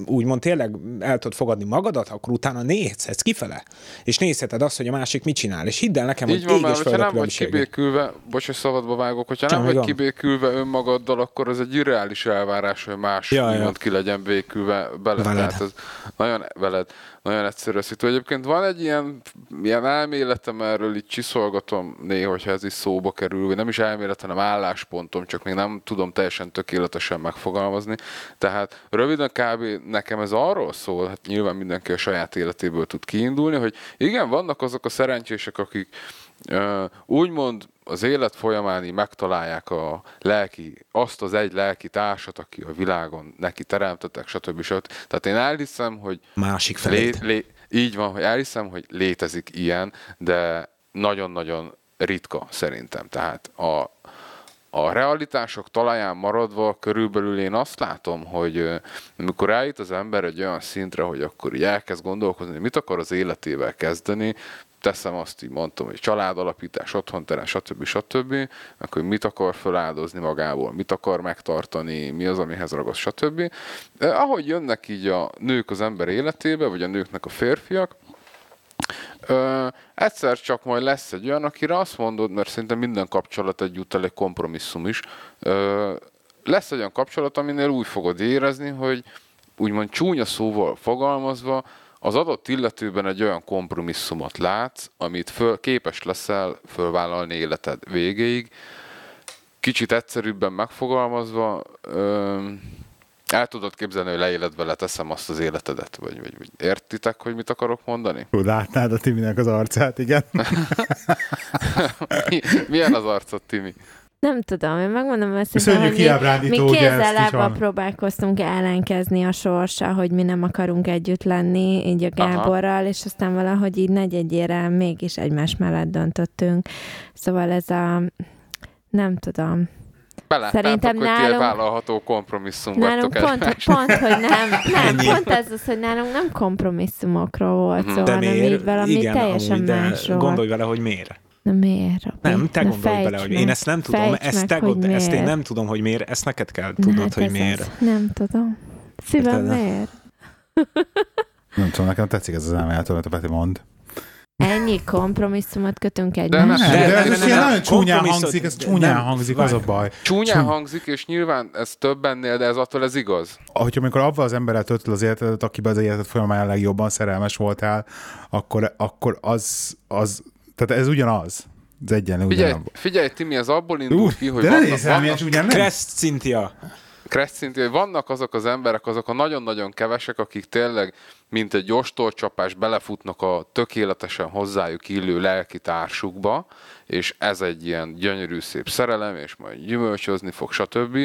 úgymond tényleg el tudod fogadni magadat, akkor utána nézhetsz kifele, és nézheted azt, hogy a másik mit csinál. És hidd el nekem, Így hogy van, ég és hogyha nem vagy kibékülve, bocs, hogy szabadba vágok, hogyha Semmi nem vagy gond. kibékülve önmagaddal, akkor ez egy irreális elvárás, hogy más Ja, ja. úgymond ki legyen békülve bele. Veled. Tehát ez nagyon, veled, nagyon egyszerű a szitu. Egyébként van egy ilyen, ilyen elméletem erről, így csiszolgatom néha, hogyha ez is szóba kerül, vagy nem is elmélet, hanem álláspontom, csak még nem tudom teljesen tökéletesen megfogalmazni. Tehát röviden kb. nekem ez arról szól, hát nyilván mindenki a saját életéből tud kiindulni, hogy igen, vannak azok a szerencsések, akik Ö, úgymond az élet folyamán így megtalálják a lelki, azt az egy lelki társat, aki a világon neki teremtetek, stb. stb. Tehát én elhiszem, hogy Másik felé. lé, lé, így van, hogy elhiszem, hogy létezik ilyen, de nagyon-nagyon ritka szerintem. Tehát a, a realitások talaján maradva körülbelül én azt látom, hogy amikor eljut az ember egy olyan szintre, hogy akkor így elkezd gondolkozni, mit akar az életével kezdeni, teszem azt így mondtam, hogy családalapítás, otthonterem, stb. stb. Akkor mit akar feláldozni magából, mit akar megtartani, mi az, amihez ragaz, stb. Eh, ahogy jönnek így a nők az ember életébe, vagy a nőknek a férfiak, Ö, egyszer csak majd lesz egy olyan, akire azt mondod, mert szerintem minden kapcsolat egyúttal egy kompromisszum is, ö, lesz egy olyan kapcsolat, aminél úgy fogod érezni, hogy úgymond csúnya szóval fogalmazva, az adott illetőben egy olyan kompromisszumot látsz, amit föl, képes leszel fölvállalni életed végéig. Kicsit egyszerűbben megfogalmazva, ö, el tudod képzelni, hogy leéled vele, teszem azt az életedet, vagy, vagy, vagy értitek, hogy mit akarok mondani? Ú, Látnád a Timinek az arcát, igen. (laughs) Mi- Milyen az arcod, Timi? Nem tudom, én megmondom őszintén, hogy mi, mi kézzel lábbal próbálkoztunk ellenkezni a sorsa, hogy mi nem akarunk együtt lenni, így a Aha. Gáborral, és aztán valahogy így negyedjére mégis egymás mellett döntöttünk. Szóval ez a... Nem tudom. Beláttátok, Szerintem hogy nálunk- vállalható kompromisszum Nálunk pont, egymás. pont, hogy nem, nem, (laughs) pont ez az, hogy nálunk nem kompromisszumokról volt Mhm. szó, De hanem miért? így valami Igen, teljesen amúgy, de másról. gondolj vele, hogy miért. Na miért, Robi? Nem, te Na gondolj bele, hogy meg. én ezt nem tudom, ezt, meg, te, gond- ezt én nem tudom, hogy miért, ezt neked kell Na, tudnod, hát hogy ez miért. az. Nem tudom. Szívem Érted? miért? Nem tudom, nekem tetszik ez az elmélet, amit a Peti mond. Ennyi kompromisszumot kötünk De egymással. Nem, De- de, de- de- de- de- nagyon csúnyán hangzik, ez csúnyán nem, hangzik, az a baj. Csúnyán Csúny- hangzik, és nyilván ez többennél, de ez attól ez igaz. Hogyha amikor avval az emberrel töltöd az életedet, akiben az életed folyamán a legjobban szerelmes voltál, akkor, akkor az, az, tehát ez ugyanaz. Ez egyenlő Figyelj, ugyanaz. figyelj Timi, ez abból indul Úr, ki, hogy de vannak, milyen vannak, nem. Kressz Cynthia. Kresszinti, hogy vannak azok az emberek, azok a nagyon-nagyon kevesek, akik tényleg, mint egy ostolcsapás belefutnak a tökéletesen hozzájuk illő lelki társukba, és ez egy ilyen gyönyörű szép szerelem, és majd gyümölcsözni fog, stb.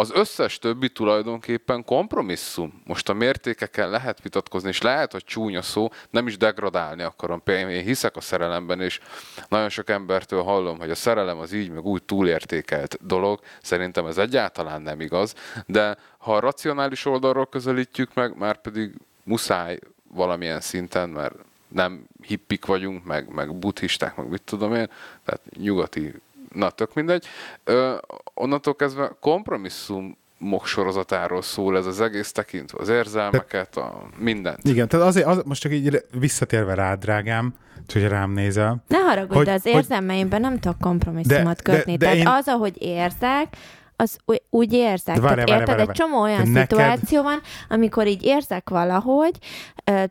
Az összes többi tulajdonképpen kompromisszum. Most a mértékeken lehet vitatkozni, és lehet, hogy csúnya szó, nem is degradálni akarom. Például én hiszek a szerelemben, és nagyon sok embertől hallom, hogy a szerelem az így, meg úgy túlértékelt dolog. Szerintem ez egyáltalán nem igaz, de ha a racionális oldalról közelítjük meg, már pedig muszáj valamilyen szinten, mert nem hippik vagyunk, meg, meg buddhisták, meg mit tudom én, tehát nyugati, na tök mindegy. Ö, onnantól kezdve kompromisszumok sorozatáról szól ez az egész tekintve az érzelmeket, a mindent. Igen, tehát azért, az, most csak így visszatérve rád, drágám, hogy rám nézel. Ne haragudj, Hogy- de az hogy- érzelmeimben nem tudok kompromisszumot De- de- kötni. de Tehát én- az, ahogy érzek, az úgy- érzek. De várjál, Tehát várjál, érted, várjál, egy csomó olyan neked- szituáció van, amikor így érzek valahogy,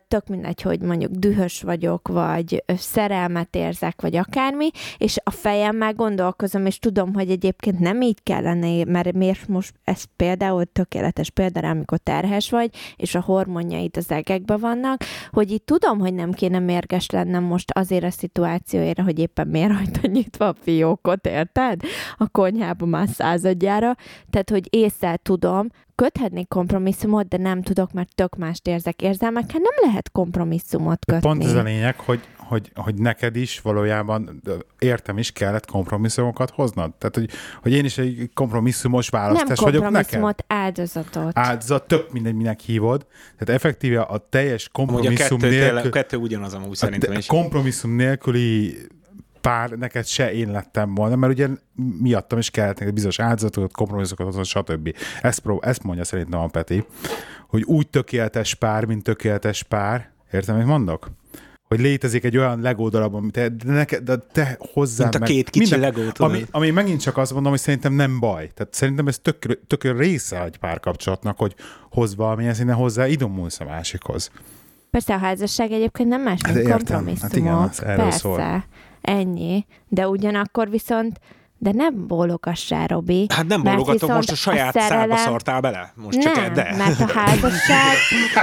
tök mindegy, hogy mondjuk dühös vagyok, vagy szerelmet érzek, vagy akármi, és a fejemmel gondolkozom, és tudom, hogy egyébként nem így kellene, mert miért most ez például tökéletes példa rá, amikor terhes vagy, és a hormonjaid az egekben vannak, hogy így tudom, hogy nem kéne mérges lennem most azért a szituációért, hogy éppen miért hagyta nyitva a fiókot, érted? A konyhában már századjára. Tehát, hogy észre tudom, köthetnék kompromisszumot, de nem tudok, mert tök mást érzek. Érzelmekkel nem lehet kompromisszumot kötni. Pont ez a lényeg, hogy, hogy, hogy neked is valójában, értem is, kellett kompromisszumokat hoznod. Tehát, hogy, hogy én is egy kompromisszumos nem választás vagyok neked. kompromisszumot, áldozatot. Áldozat, tök mindegy, minek hívod. Tehát effektíve a teljes Amúgy a kompromisszum kettő, tényleg, nélkül, kettő ugyanaz amúgy a szerintem te- is. kompromisszum nélküli pár neked se én lettem volna, mert ugye miattam is kellett neked bizonyos áldozatokat, kompromisszokat stb. Ezt, prób- ezt mondja szerintem a Peti, hogy úgy tökéletes pár, mint tökéletes pár, értem, mit mondok? Hogy létezik egy olyan Lego darab, amit te, de, neked, de te hozzá Mint a két kicsi Lego, tudod. ami, ami megint csak azt mondom, hogy szerintem nem baj. Tehát szerintem ez tök, tök része egy párkapcsolatnak, hogy hoz valamilyen szinten hozzá idomulsz a másikhoz. Persze a házasság egyébként nem más, Hát mint értem. kompromisszumok. Hát igen, az erről Persze, szól. Ennyi. De ugyanakkor viszont, de nem bólogassá, Robi. Hát nem bólogatok, most a saját a szerelem- szartál bele. Most csak nem, de. mert a házasság,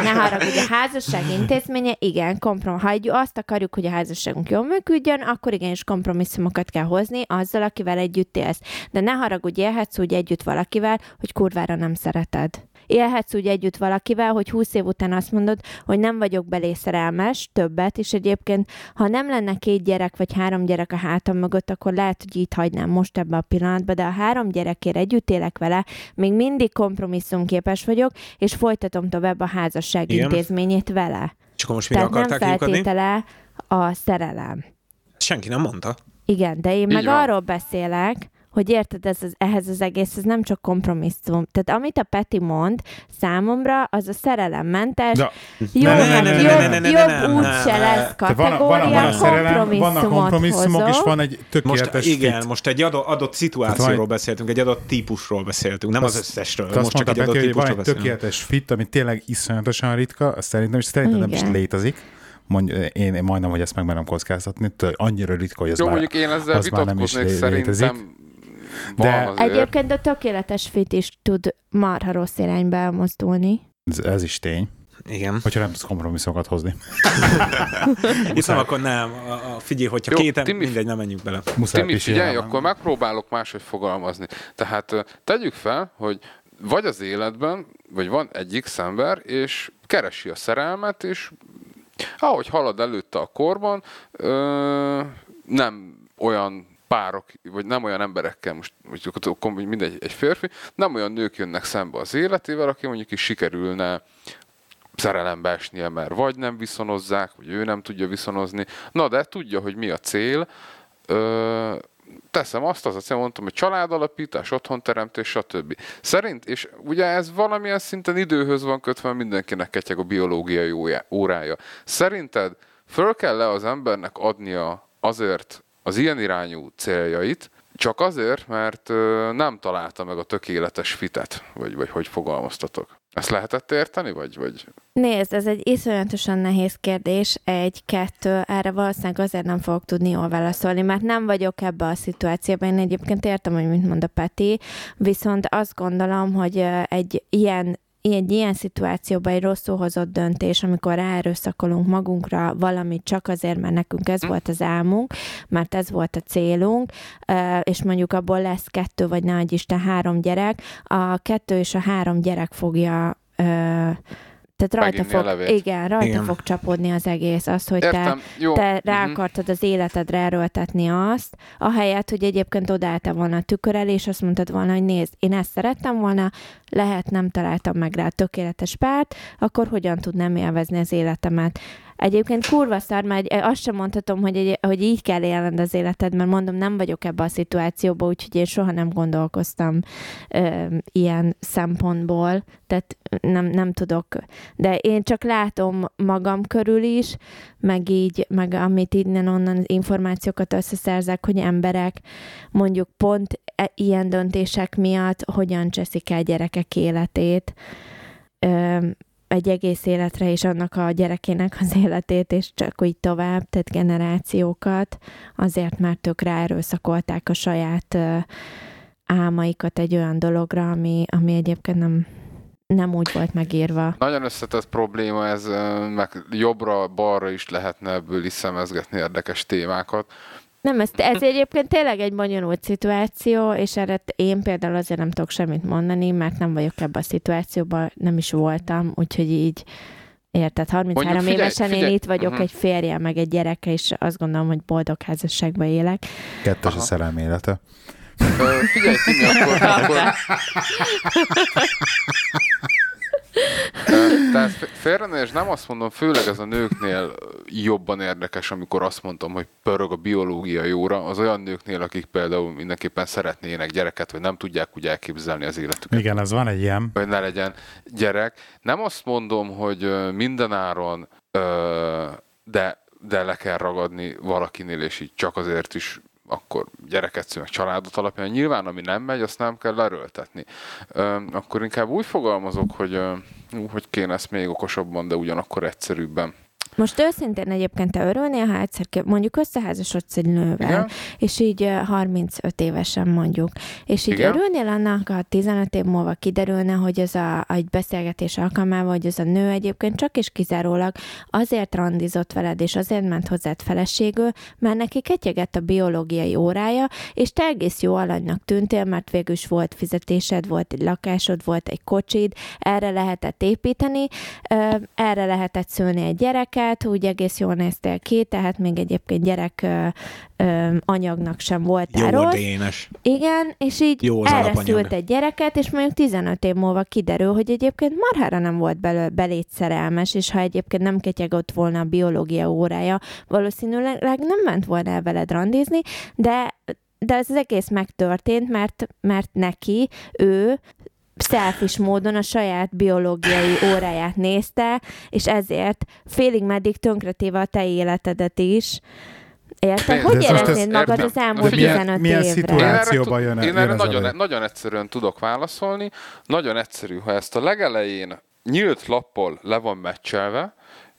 ne haragudj, a házasság intézménye, igen, komprom, ha egy, azt akarjuk, hogy a házasságunk jól működjön, akkor igenis kompromisszumokat kell hozni azzal, akivel együtt élsz. De ne haragudj, élhetsz úgy együtt valakivel, hogy kurvára nem szereted. Élhetsz úgy együtt valakivel, hogy húsz év után azt mondod, hogy nem vagyok belé szerelmes, többet, és egyébként, ha nem lenne két gyerek vagy három gyerek a hátam mögött, akkor lehet, hogy itt hagynám most ebbe a pillanatban, de a három gyerekért együtt élek vele, még mindig kompromisszumképes vagyok, és folytatom tovább a házasság Igen. intézményét vele. És akkor most mire Tehát nem akarták kiukadni? feltétele a szerelem. Senki nem mondta. Igen, de én Így meg van. arról beszélek, hogy érted, ez az, ehhez az egész, ez nem csak kompromisszum. Tehát amit a Peti mond, számomra az a szerelemmentes, De Ne, ne, jobb, ne, ne, jobb ne. lesz van, van, kategória, van a szerelem, kompromisszumok, és hozok. van egy Most, tökéletes igen, fit. most egy adott, adott szituációról van- beszéltünk, egy adott típusról beszéltünk, nem az, összesről. Te azt Most csak egy Peti, adott hogy van típusról egy tökéletes fit, ami tényleg iszonyatosan ritka, azt szerintem, és szerintem nem is létezik. Mondj, én, én majdnem, hogy ezt megmerem kockáztatni, annyira ritka, hogy ez Jó, már, mondjuk én ezzel az már nem is lé- létezik. De-. Egyébként a tökéletes fit is tud marha rossz irányba elmozdulni. Ez, ez is tény. Igen. Hogyha nem tudsz kompromisszokat hozni. (laughs) Hiszem, akkor nem. A, a, figyelj, hogyha Jó, két, Timi- mindegy, nem menjünk bele. Muszáj Timi, figyelj, akkor megpróbálok máshogy fogalmazni. Tehát tegyük fel, hogy vagy az életben, vagy van egy X ember, és keresi a szerelmet, és ahogy halad előtte a korban, ö, nem olyan párok, vagy nem olyan emberekkel, most mondjuk mindegy, egy férfi, nem olyan nők jönnek szembe az életével, aki mondjuk is sikerülne szerelembe esnie, mert vagy nem viszonozzák, vagy ő nem tudja viszonozni. Na de tudja, hogy mi a cél. Ö, teszem azt, az a cél, mondtam, hogy családalapítás, otthonteremtés, stb. Szerint, és ugye ez valamilyen szinten időhöz van kötve, mindenkinek ketyeg a biológiai órája. Szerinted föl kell le az embernek adnia azért az ilyen irányú céljait, csak azért, mert nem találta meg a tökéletes fitet, vagy, vagy hogy fogalmaztatok. Ezt lehetett érteni, vagy, vagy Nézd, ez egy iszonyatosan nehéz kérdés. Egy, kettő, erre valószínűleg azért nem fogok tudni jól válaszolni, mert nem vagyok ebbe a szituációban. Én egyébként értem, hogy mit mond a Peti, viszont azt gondolom, hogy egy ilyen egy ilyen szituációban egy rosszul hozott döntés, amikor ráerőszakolunk magunkra valamit csak azért, mert nekünk ez volt az álmunk, mert ez volt a célunk, és mondjuk abból lesz kettő, vagy ne Isten, három gyerek, a kettő és a három gyerek fogja tehát rajta Meginni fog, igen, rajta Igen. fog csapódni az egész, az, hogy te Értem, jó. te rá mhm. akartad az életedre erőltetni azt, ahelyett, hogy egyébként odaálltál volna a tükör elé, és azt mondtad volna, hogy nézd, én ezt szerettem volna, lehet nem találtam meg rá a tökéletes párt, akkor hogyan tudnám élvezni az életemet. Egyébként kurva szar, mert azt sem mondhatom, hogy, egy, hogy így kell élned az életed, mert mondom, nem vagyok ebbe a szituációba, úgyhogy én soha nem gondolkoztam ö, ilyen szempontból, tehát nem, nem tudok. De én csak látom magam körül is, meg így, meg amit innen-onnan információkat összeszerzek, hogy emberek mondjuk pont e- ilyen döntések miatt hogyan cseszik el gyerekek életét, ö, egy egész életre, és annak a gyerekének az (laughs) életét, és csak úgy tovább, tehát generációkat, azért, mert ők ráerőszakolták a saját álmaikat egy olyan dologra, ami, ami egyébként nem, nem úgy volt megírva. Nagyon összetett probléma ez, meg jobbra-balra is lehetne ebből is szemezgetni érdekes témákat. Nem, ez, ez egyébként tényleg egy bonyolult szituáció, és erre én például azért nem tudok semmit mondani, mert nem vagyok ebben a szituációban, nem is voltam, úgyhogy így Érted, 33 Mondjuk figyelj, évesen figyelj, én itt vagyok mhm. egy férje, meg egy gyereke, és azt gondolom, hogy boldog házasságban élek. Kettes a Aha. szerelem élete. Ö, figyelj, Timi, (laughs) akkor, akkor (laughs) Ö, Tehát félre és nem azt mondom, főleg ez a nőknél jobban érdekes, amikor azt mondtam, hogy pörög a biológiai óra, az olyan nőknél, akik például mindenképpen szeretnének gyereket, vagy nem tudják úgy elképzelni az életüket Igen, ez van egy ilyen. hogy ne legyen gyerek. Nem azt mondom, hogy mindenáron, de, de le kell ragadni valakinél, és így csak azért is akkor gyereket szül, meg családot alapján. Nyilván, ami nem megy, azt nem kell lerőltetni. Ö, akkor inkább úgy fogalmazok, hogy, hogy kéne ezt még okosabban, de ugyanakkor egyszerűbben. Most őszintén egyébként te örülnél, ha egyszer mondjuk összeházasodsz egy nővel, Igen? és így ö, 35 évesen mondjuk, és így Igen. örülnél annak, ha 15 év múlva kiderülne, hogy ez a, egy beszélgetés alkalmával, hogy ez a nő egyébként csak és kizárólag azért randizott veled, és azért ment hozzád feleségül, mert neki ketyegett a biológiai órája, és te egész jó alanynak tűntél, mert végül is volt fizetésed, volt egy lakásod, volt egy kocsid, erre lehetett építeni, erre lehetett szülni egy gyereket, úgy egész jól néztél ki, tehát még egyébként gyerek ö, ö, anyagnak sem voltál Jó rossz. dénes. Igen, és így Jó az erre alapanyag. szült egy gyereket, és mondjuk 15 év múlva kiderül, hogy egyébként marhára nem volt belő, beléd szerelmes, és ha egyébként nem ketyegott volna a biológia órája, valószínűleg nem ment volna el veled randizni, de de ez az egész megtörtént, mert, mert neki, ő selfish módon a saját biológiai óráját nézte, és ezért félig meddig tönkretéve a te életedet is. Érted? De Hogy éreznéd ez- magad az elmúlt Figyelj, 15 milyen évre? szituáció- Én erre, Rációba tud- jön- én erre nagyon, nagyon egyszerűen tudok válaszolni. Nagyon egyszerű, ha ezt a legelején nyílt lappal le van meccselve,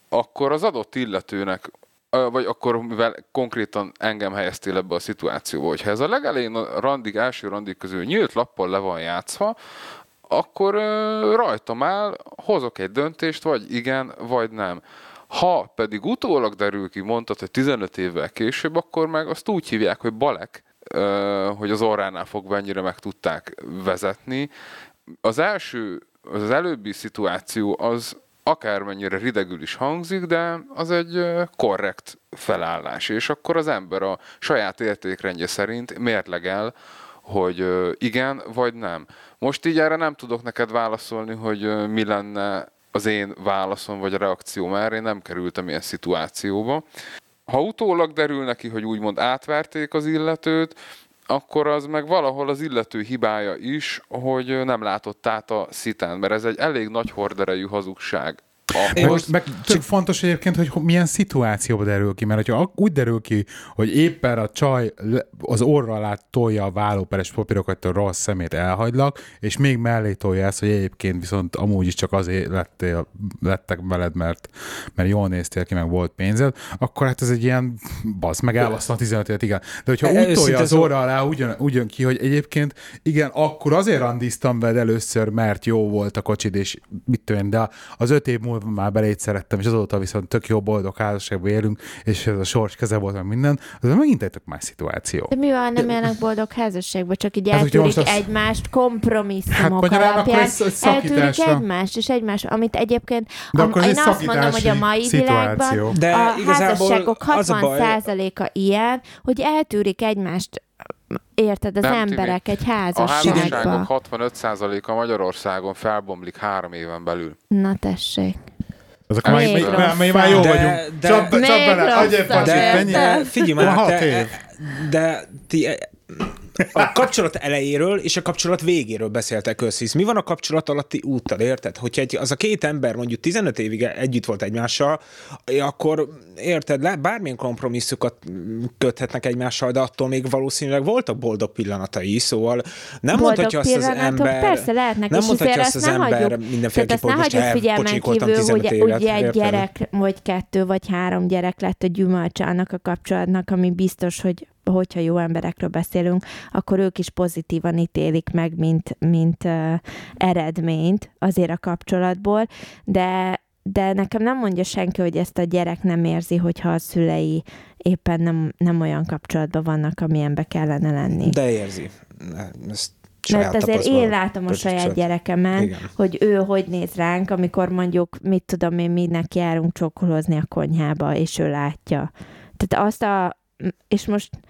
akkor az adott illetőnek vagy akkor, mivel konkrétan engem helyeztél ebbe a szituációba, hogyha ez a legelején a randig, első randig közül nyílt lappal le van játszva, akkor rajtam áll, hozok egy döntést, vagy igen, vagy nem. Ha pedig utólag derül ki, mondtad, hogy 15 évvel később, akkor meg azt úgy hívják, hogy balek, hogy az orránál fogva ennyire meg tudták vezetni. Az első, az előbbi szituáció az akármennyire ridegül is hangzik, de az egy korrekt felállás, és akkor az ember a saját értékrendje szerint mérlegel, hogy igen vagy nem. Most így erre nem tudok neked válaszolni, hogy mi lenne az én válaszom vagy a reakcióm erre, én nem kerültem ilyen szituációba. Ha utólag derül neki, hogy úgymond átverték az illetőt, akkor az meg valahol az illető hibája is, hogy nem látott át a szitán, mert ez egy elég nagy horderejű hazugság. Meg, Ahhoz, meg csak fontos egyébként, hogy ho- milyen szituációba derül ki, mert hogyha úgy derül ki, hogy éppen a csaj az orra alá tolja a vállóperes papírokat, a rossz szemét elhagylak, és még mellé tolja ezt, hogy egyébként viszont amúgy is csak azért lettél, lettek veled, mert, mert jól néztél ki, meg volt pénzed, akkor hát ez egy ilyen basz, meg elbasszom a 15 évet, igen. De hogyha úgy tolja az orra alá, ugyan, ugyan ki, hogy egyébként igen, akkor azért randiztam veled először, mert jó volt a kocsid, és mit én, de az öt év múlva már beléd szerettem, és azóta viszont tök jó boldog házasságban élünk, és ez a sors keze volt, meg minden, az megint egy tök más szituáció. De mi van, nem élnek boldog házasságban, csak így Hát, eltűrik azt- egymást kompromisszumok Hát, alapján. akkor ez- ez eltűrik egymást, és egymás, amit egyébként De am, akkor én egy azt mondom, hogy a mai szakítási világban szituáció. De a házasságok az a baj- 60%-a ilyen, hogy eltűrik egymást, érted, az Nem, emberek egy a házasságba. házasságok 65%-a Magyarországon felbomlik három éven belül. Na tessék. Azok már, Még már, már, már jó rosszabb. vagyunk. De- de- Csap, csap Még bele, adj egy pacsit, De, mennyi? de figyelj már, év. de ti a kapcsolat elejéről és a kapcsolat végéről beszéltek össze. hisz Mi van a kapcsolat alatti úttal, érted? Hogyha egy, az a két ember mondjuk 15 évig együtt volt egymással, akkor érted, le, bármilyen kompromisszukat köthetnek egymással, de attól még valószínűleg voltak boldog pillanatai, szóval nem Boldog mondhatja azt az ember... persze lehetnek, nem és mondhatja azt az ne ember hagyjuk- mindenféleképpen, Tehát azt ne hagyjuk figyelmen kívül, 15 hogy évet, ugye egy érted? gyerek, vagy kettő, vagy három gyerek lett a gyümölcse annak a kapcsolatnak, ami biztos, hogy hogyha jó emberekről beszélünk, akkor ők is pozitívan ítélik meg, mint, mint uh, eredményt azért a kapcsolatból, de de nekem nem mondja senki, hogy ezt a gyerek nem érzi, hogyha a szülei éppen nem, nem olyan kapcsolatban vannak, amilyenbe kellene lenni. De érzi. Ezt Mert saját azért tapasztalat- én látom a saját gyerekemen, Igen. hogy ő hogy néz ránk, amikor mondjuk, mit tudom én, mi neki járunk csokolozni a konyhába, és ő látja. Tehát azt a... És most (laughs)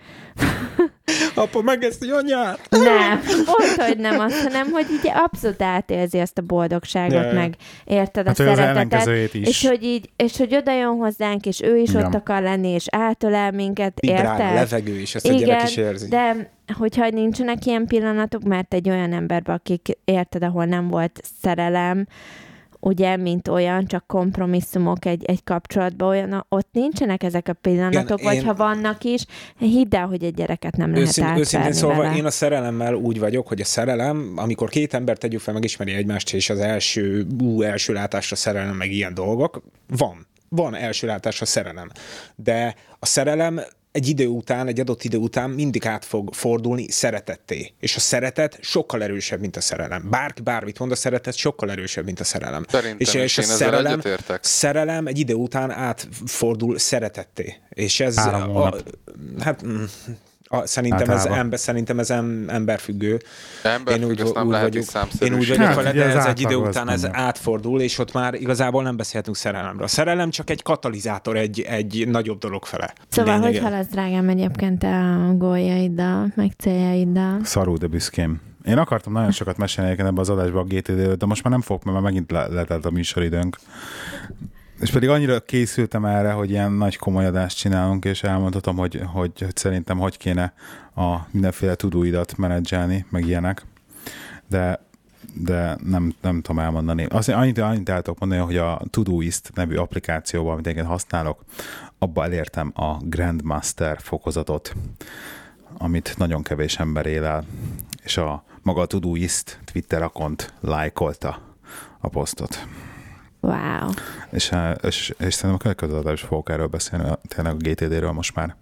Apa megeszi anyát! nem, ott, hogy nem azt, hanem hogy így abszolút átérzi azt a boldogságot, Ja. meg érted a Hát ő az szeretetet. is. És hogy így, és hogy oda jön hozzánk, és ő is Igen. ott akar lenni, és átölel minket, Vibrál a érted? levegő, és ezt a gyerek is érzi. de hogyha nincsenek ilyen pillanatok, mert egy olyan emberben, akik érted, ahol nem volt szerelem, ugye, mint olyan, csak kompromisszumok egy, egy kapcsolatban, olyan, ott nincsenek ezek a pillanatok, Igen, vagy én- ha vannak is, hidd el, hogy egy gyereket nem lehet Őszint, őszintén szólva, vele. én a szerelemmel úgy vagyok, hogy a szerelem, amikor két ember tegyük fel, megismeri egymást, és az első, ú, első látásra szerelem, meg ilyen dolgok, van. Van első látásra szerelem. De a szerelem egy idő után, egy adott idő után mindig át fog fordulni szeretetté. És a szeretet sokkal erősebb, mint a szerelem. Bárki bármit mond, a szeretet sokkal erősebb, mint a szerelem. Szerintem és, és a szerelem, szerelem egy idő után átfordul szeretetté. És ez... Három hónap. hát mm, a, szerintem, ez Általában. ember, szerintem ez em, emberfüggő. Emberfüggő, azt nem lehet is én úgy vagyok Hát, vele, de ez egy idő után ez átfordul, és ott már igazából nem beszélhetünk szerelemről. A szerelem csak egy katalizátor egy, egy nagyobb dolog fele. Szóval, hogy Lényege. haladsz, drágám, egyébként a góljaiddal, meg céljaiddal? Szarú, de büszkém. Én akartam nagyon sokat mesélni egyébként ebbe az adásba a GTD-ről, de most már nem fogok, mert már megint le- letelt a műsoridőnk. És pedig annyira készültem erre, hogy ilyen nagy komoly adást csinálunk, és elmondhatom, hogy, hogy, szerintem hogy kéne a mindenféle tudóidat menedzselni, meg ilyenek. De de nem, nem tudom elmondani. Azt annyit, annyit el tudok mondani, hogy a Todoist nevű applikációban, amit én használok, abba elértem a Grandmaster fokozatot, amit nagyon kevés ember él el, és a maga a Todoist Twitter akont lájkolta a posztot. Wow. És, eh, és, és szerintem a következő adásban fogok erről beszélni, tényleg a GTD-ről most már,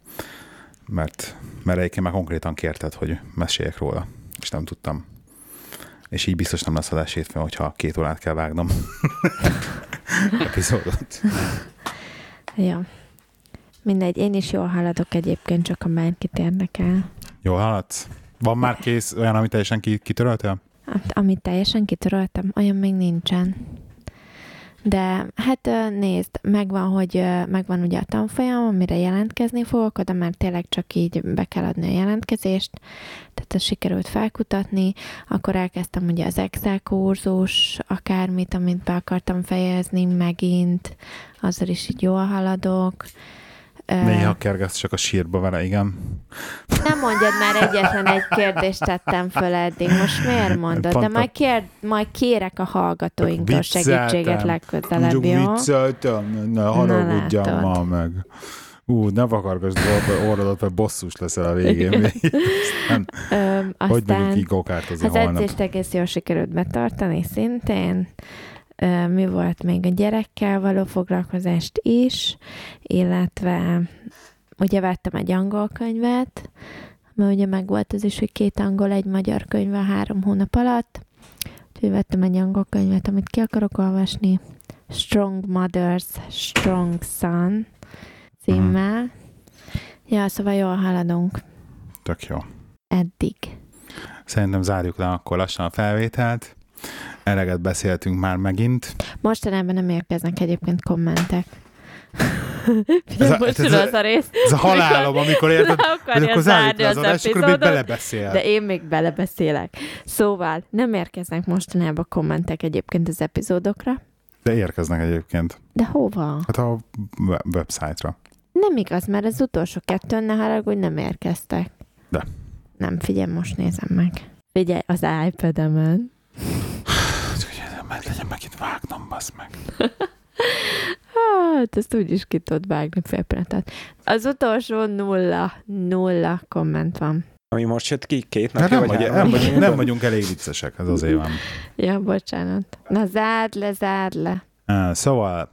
mert, mert egyébként már konkrétan kérted, hogy meséljek róla, és nem tudtam. és így biztos nem lesz adás hétfőn, hogyha két órát kell vágnom (laughs) epizódot. Jó. Mindegy, én is jól haladok egyébként, csak a bárkit érdekel. Jó haladsz? Van már kész olyan, amit teljesen ki- kitöröltél? Hát, amit teljesen kitöröltem, olyan még nincsen. De hát nézd, megvan, hogy megvan ugye a tanfolyam, amire jelentkezni fogok, oda már tényleg csak így be kell adni a jelentkezést, tehát ezt sikerült felkutatni, akkor elkezdtem ugye az Excel kurzus, akármit, amit be akartam fejezni megint, azzal is így jól haladok. Néha kergetsz csak a sírba vele, igen. nem mondjad már, egyetlen egy kérdést tettem föl eddig. Most miért mondod? De Pont a- majd, kér, majd kérek a hallgatóinktól Vicceltem. segítséget legközelebb, jó? vicceltem, ne haragudjam látod. ma meg. Ú, ne vakargasd orra- orrodat, mert bosszus leszel a végén. (laughs) Aztán, Öm, hogy megyünk aztán így gokártozni az holnap? edzést egész jól sikerült betartani szintén. Mi volt még a gyerekkel való foglalkozást is, illetve ugye vettem egy angol könyvet, mert ugye meg volt az is, hogy két angol, egy magyar könyv a három hónap alatt. Úgyhogy vettem egy angol könyvet, amit ki akarok olvasni. Strong Mothers, Strong Son címmel. Ja, szóval jól haladunk Tök jó. eddig. Szerintem zárjuk le akkor lassan a felvételt. Eleget beszéltünk már megint. Mostanában nem érkeznek egyébként kommentek. Ez (laughs) Ez a- most ez tudod a- rész. Ez a halálom, amikor (laughs) érted, hogy akkor zárjuk le az adást, akkor még epizódot, belebeszél. De én még belebeszélek. Szóval nem érkeznek mostanában kommentek egyébként az epizódokra. De érkeznek egyébként. De hova? Hát a we- website-ra. Nem igaz, mert az utolsó kettőn ne haragudj, nem érkeztek. De. Nem, figyelj, most nézem meg. Figyelj, az iPad-emen. Meg legyen megint vágnom, basz meg. Hát, ezt úgy is ki tudod vágni fél pillanatot. Az utolsó nulla, nulla komment van. Ami most jött ki két napja, nem, vagy nem, vagyunk, nem vagyunk elég viccesek, ez azért van. Ja, bocsánat. Na, zárd le, zárd le. Uh, Szóval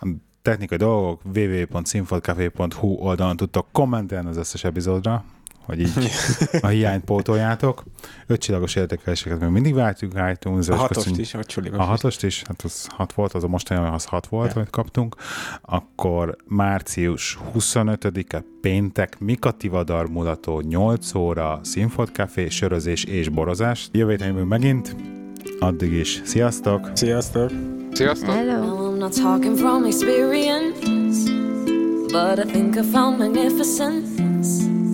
a technikai dolgok www.sinfotcafé.hu oldalon tudtok kommentelni az összes epizódra, hogy így (laughs) a hiányt pótoljátok. Öt csillagos értékeléseket még mindig váltjuk itunes A hatost is, a csuligos A hatost is, hát az hat volt, az a mostani, az hat volt, Ja. amit kaptunk. Akkor március 25-e péntek Mika Tivadar mulató 8 óra Sinfot Café, sörözés és borozás. Jövő héten megint, addig is sziasztok! Sziasztok! Sziasztok! Hello. I'm not talking from experience, but I think I found magnificence.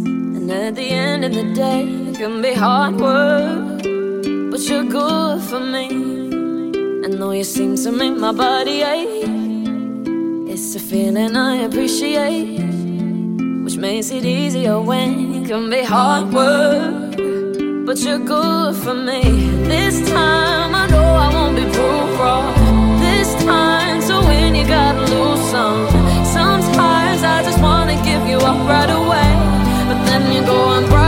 And at the end of the day, it can be hard work, but you're good for me. And though you seem to make my body ache, it's a feeling I appreciate, which makes it easier when it can be hard work. But you're good for me. This time I know I won't be proved wrong. This time to win, you gotta lose some. Sometimes I just wanna give you up right away. But then you go and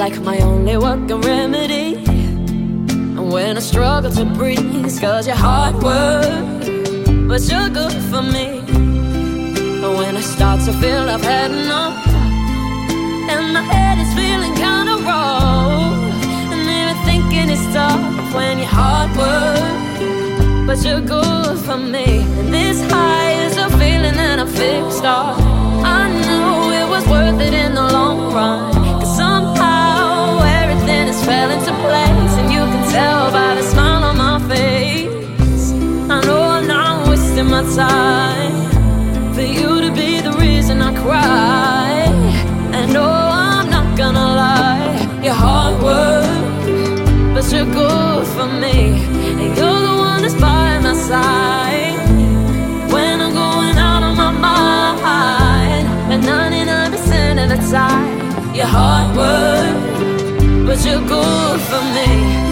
like my only working remedy. And when I struggle to breathe, cause you're hard work, but you're good for me. And when I start to feel I've had enough And my head is feeling kinda raw And even thinking it's tough when you're hard work But you're good for me And this high is a feeling that I'm fixed on I knew it was worth it in the long run time for you to be the reason I cry. And no, I'm not gonna lie, you're hard work, but you're good for me. And you're the one that's by my side when I'm going out of my mind. But 99% of the time, you're hard work, but you're good for me.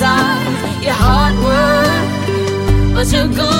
your hard work, but you go.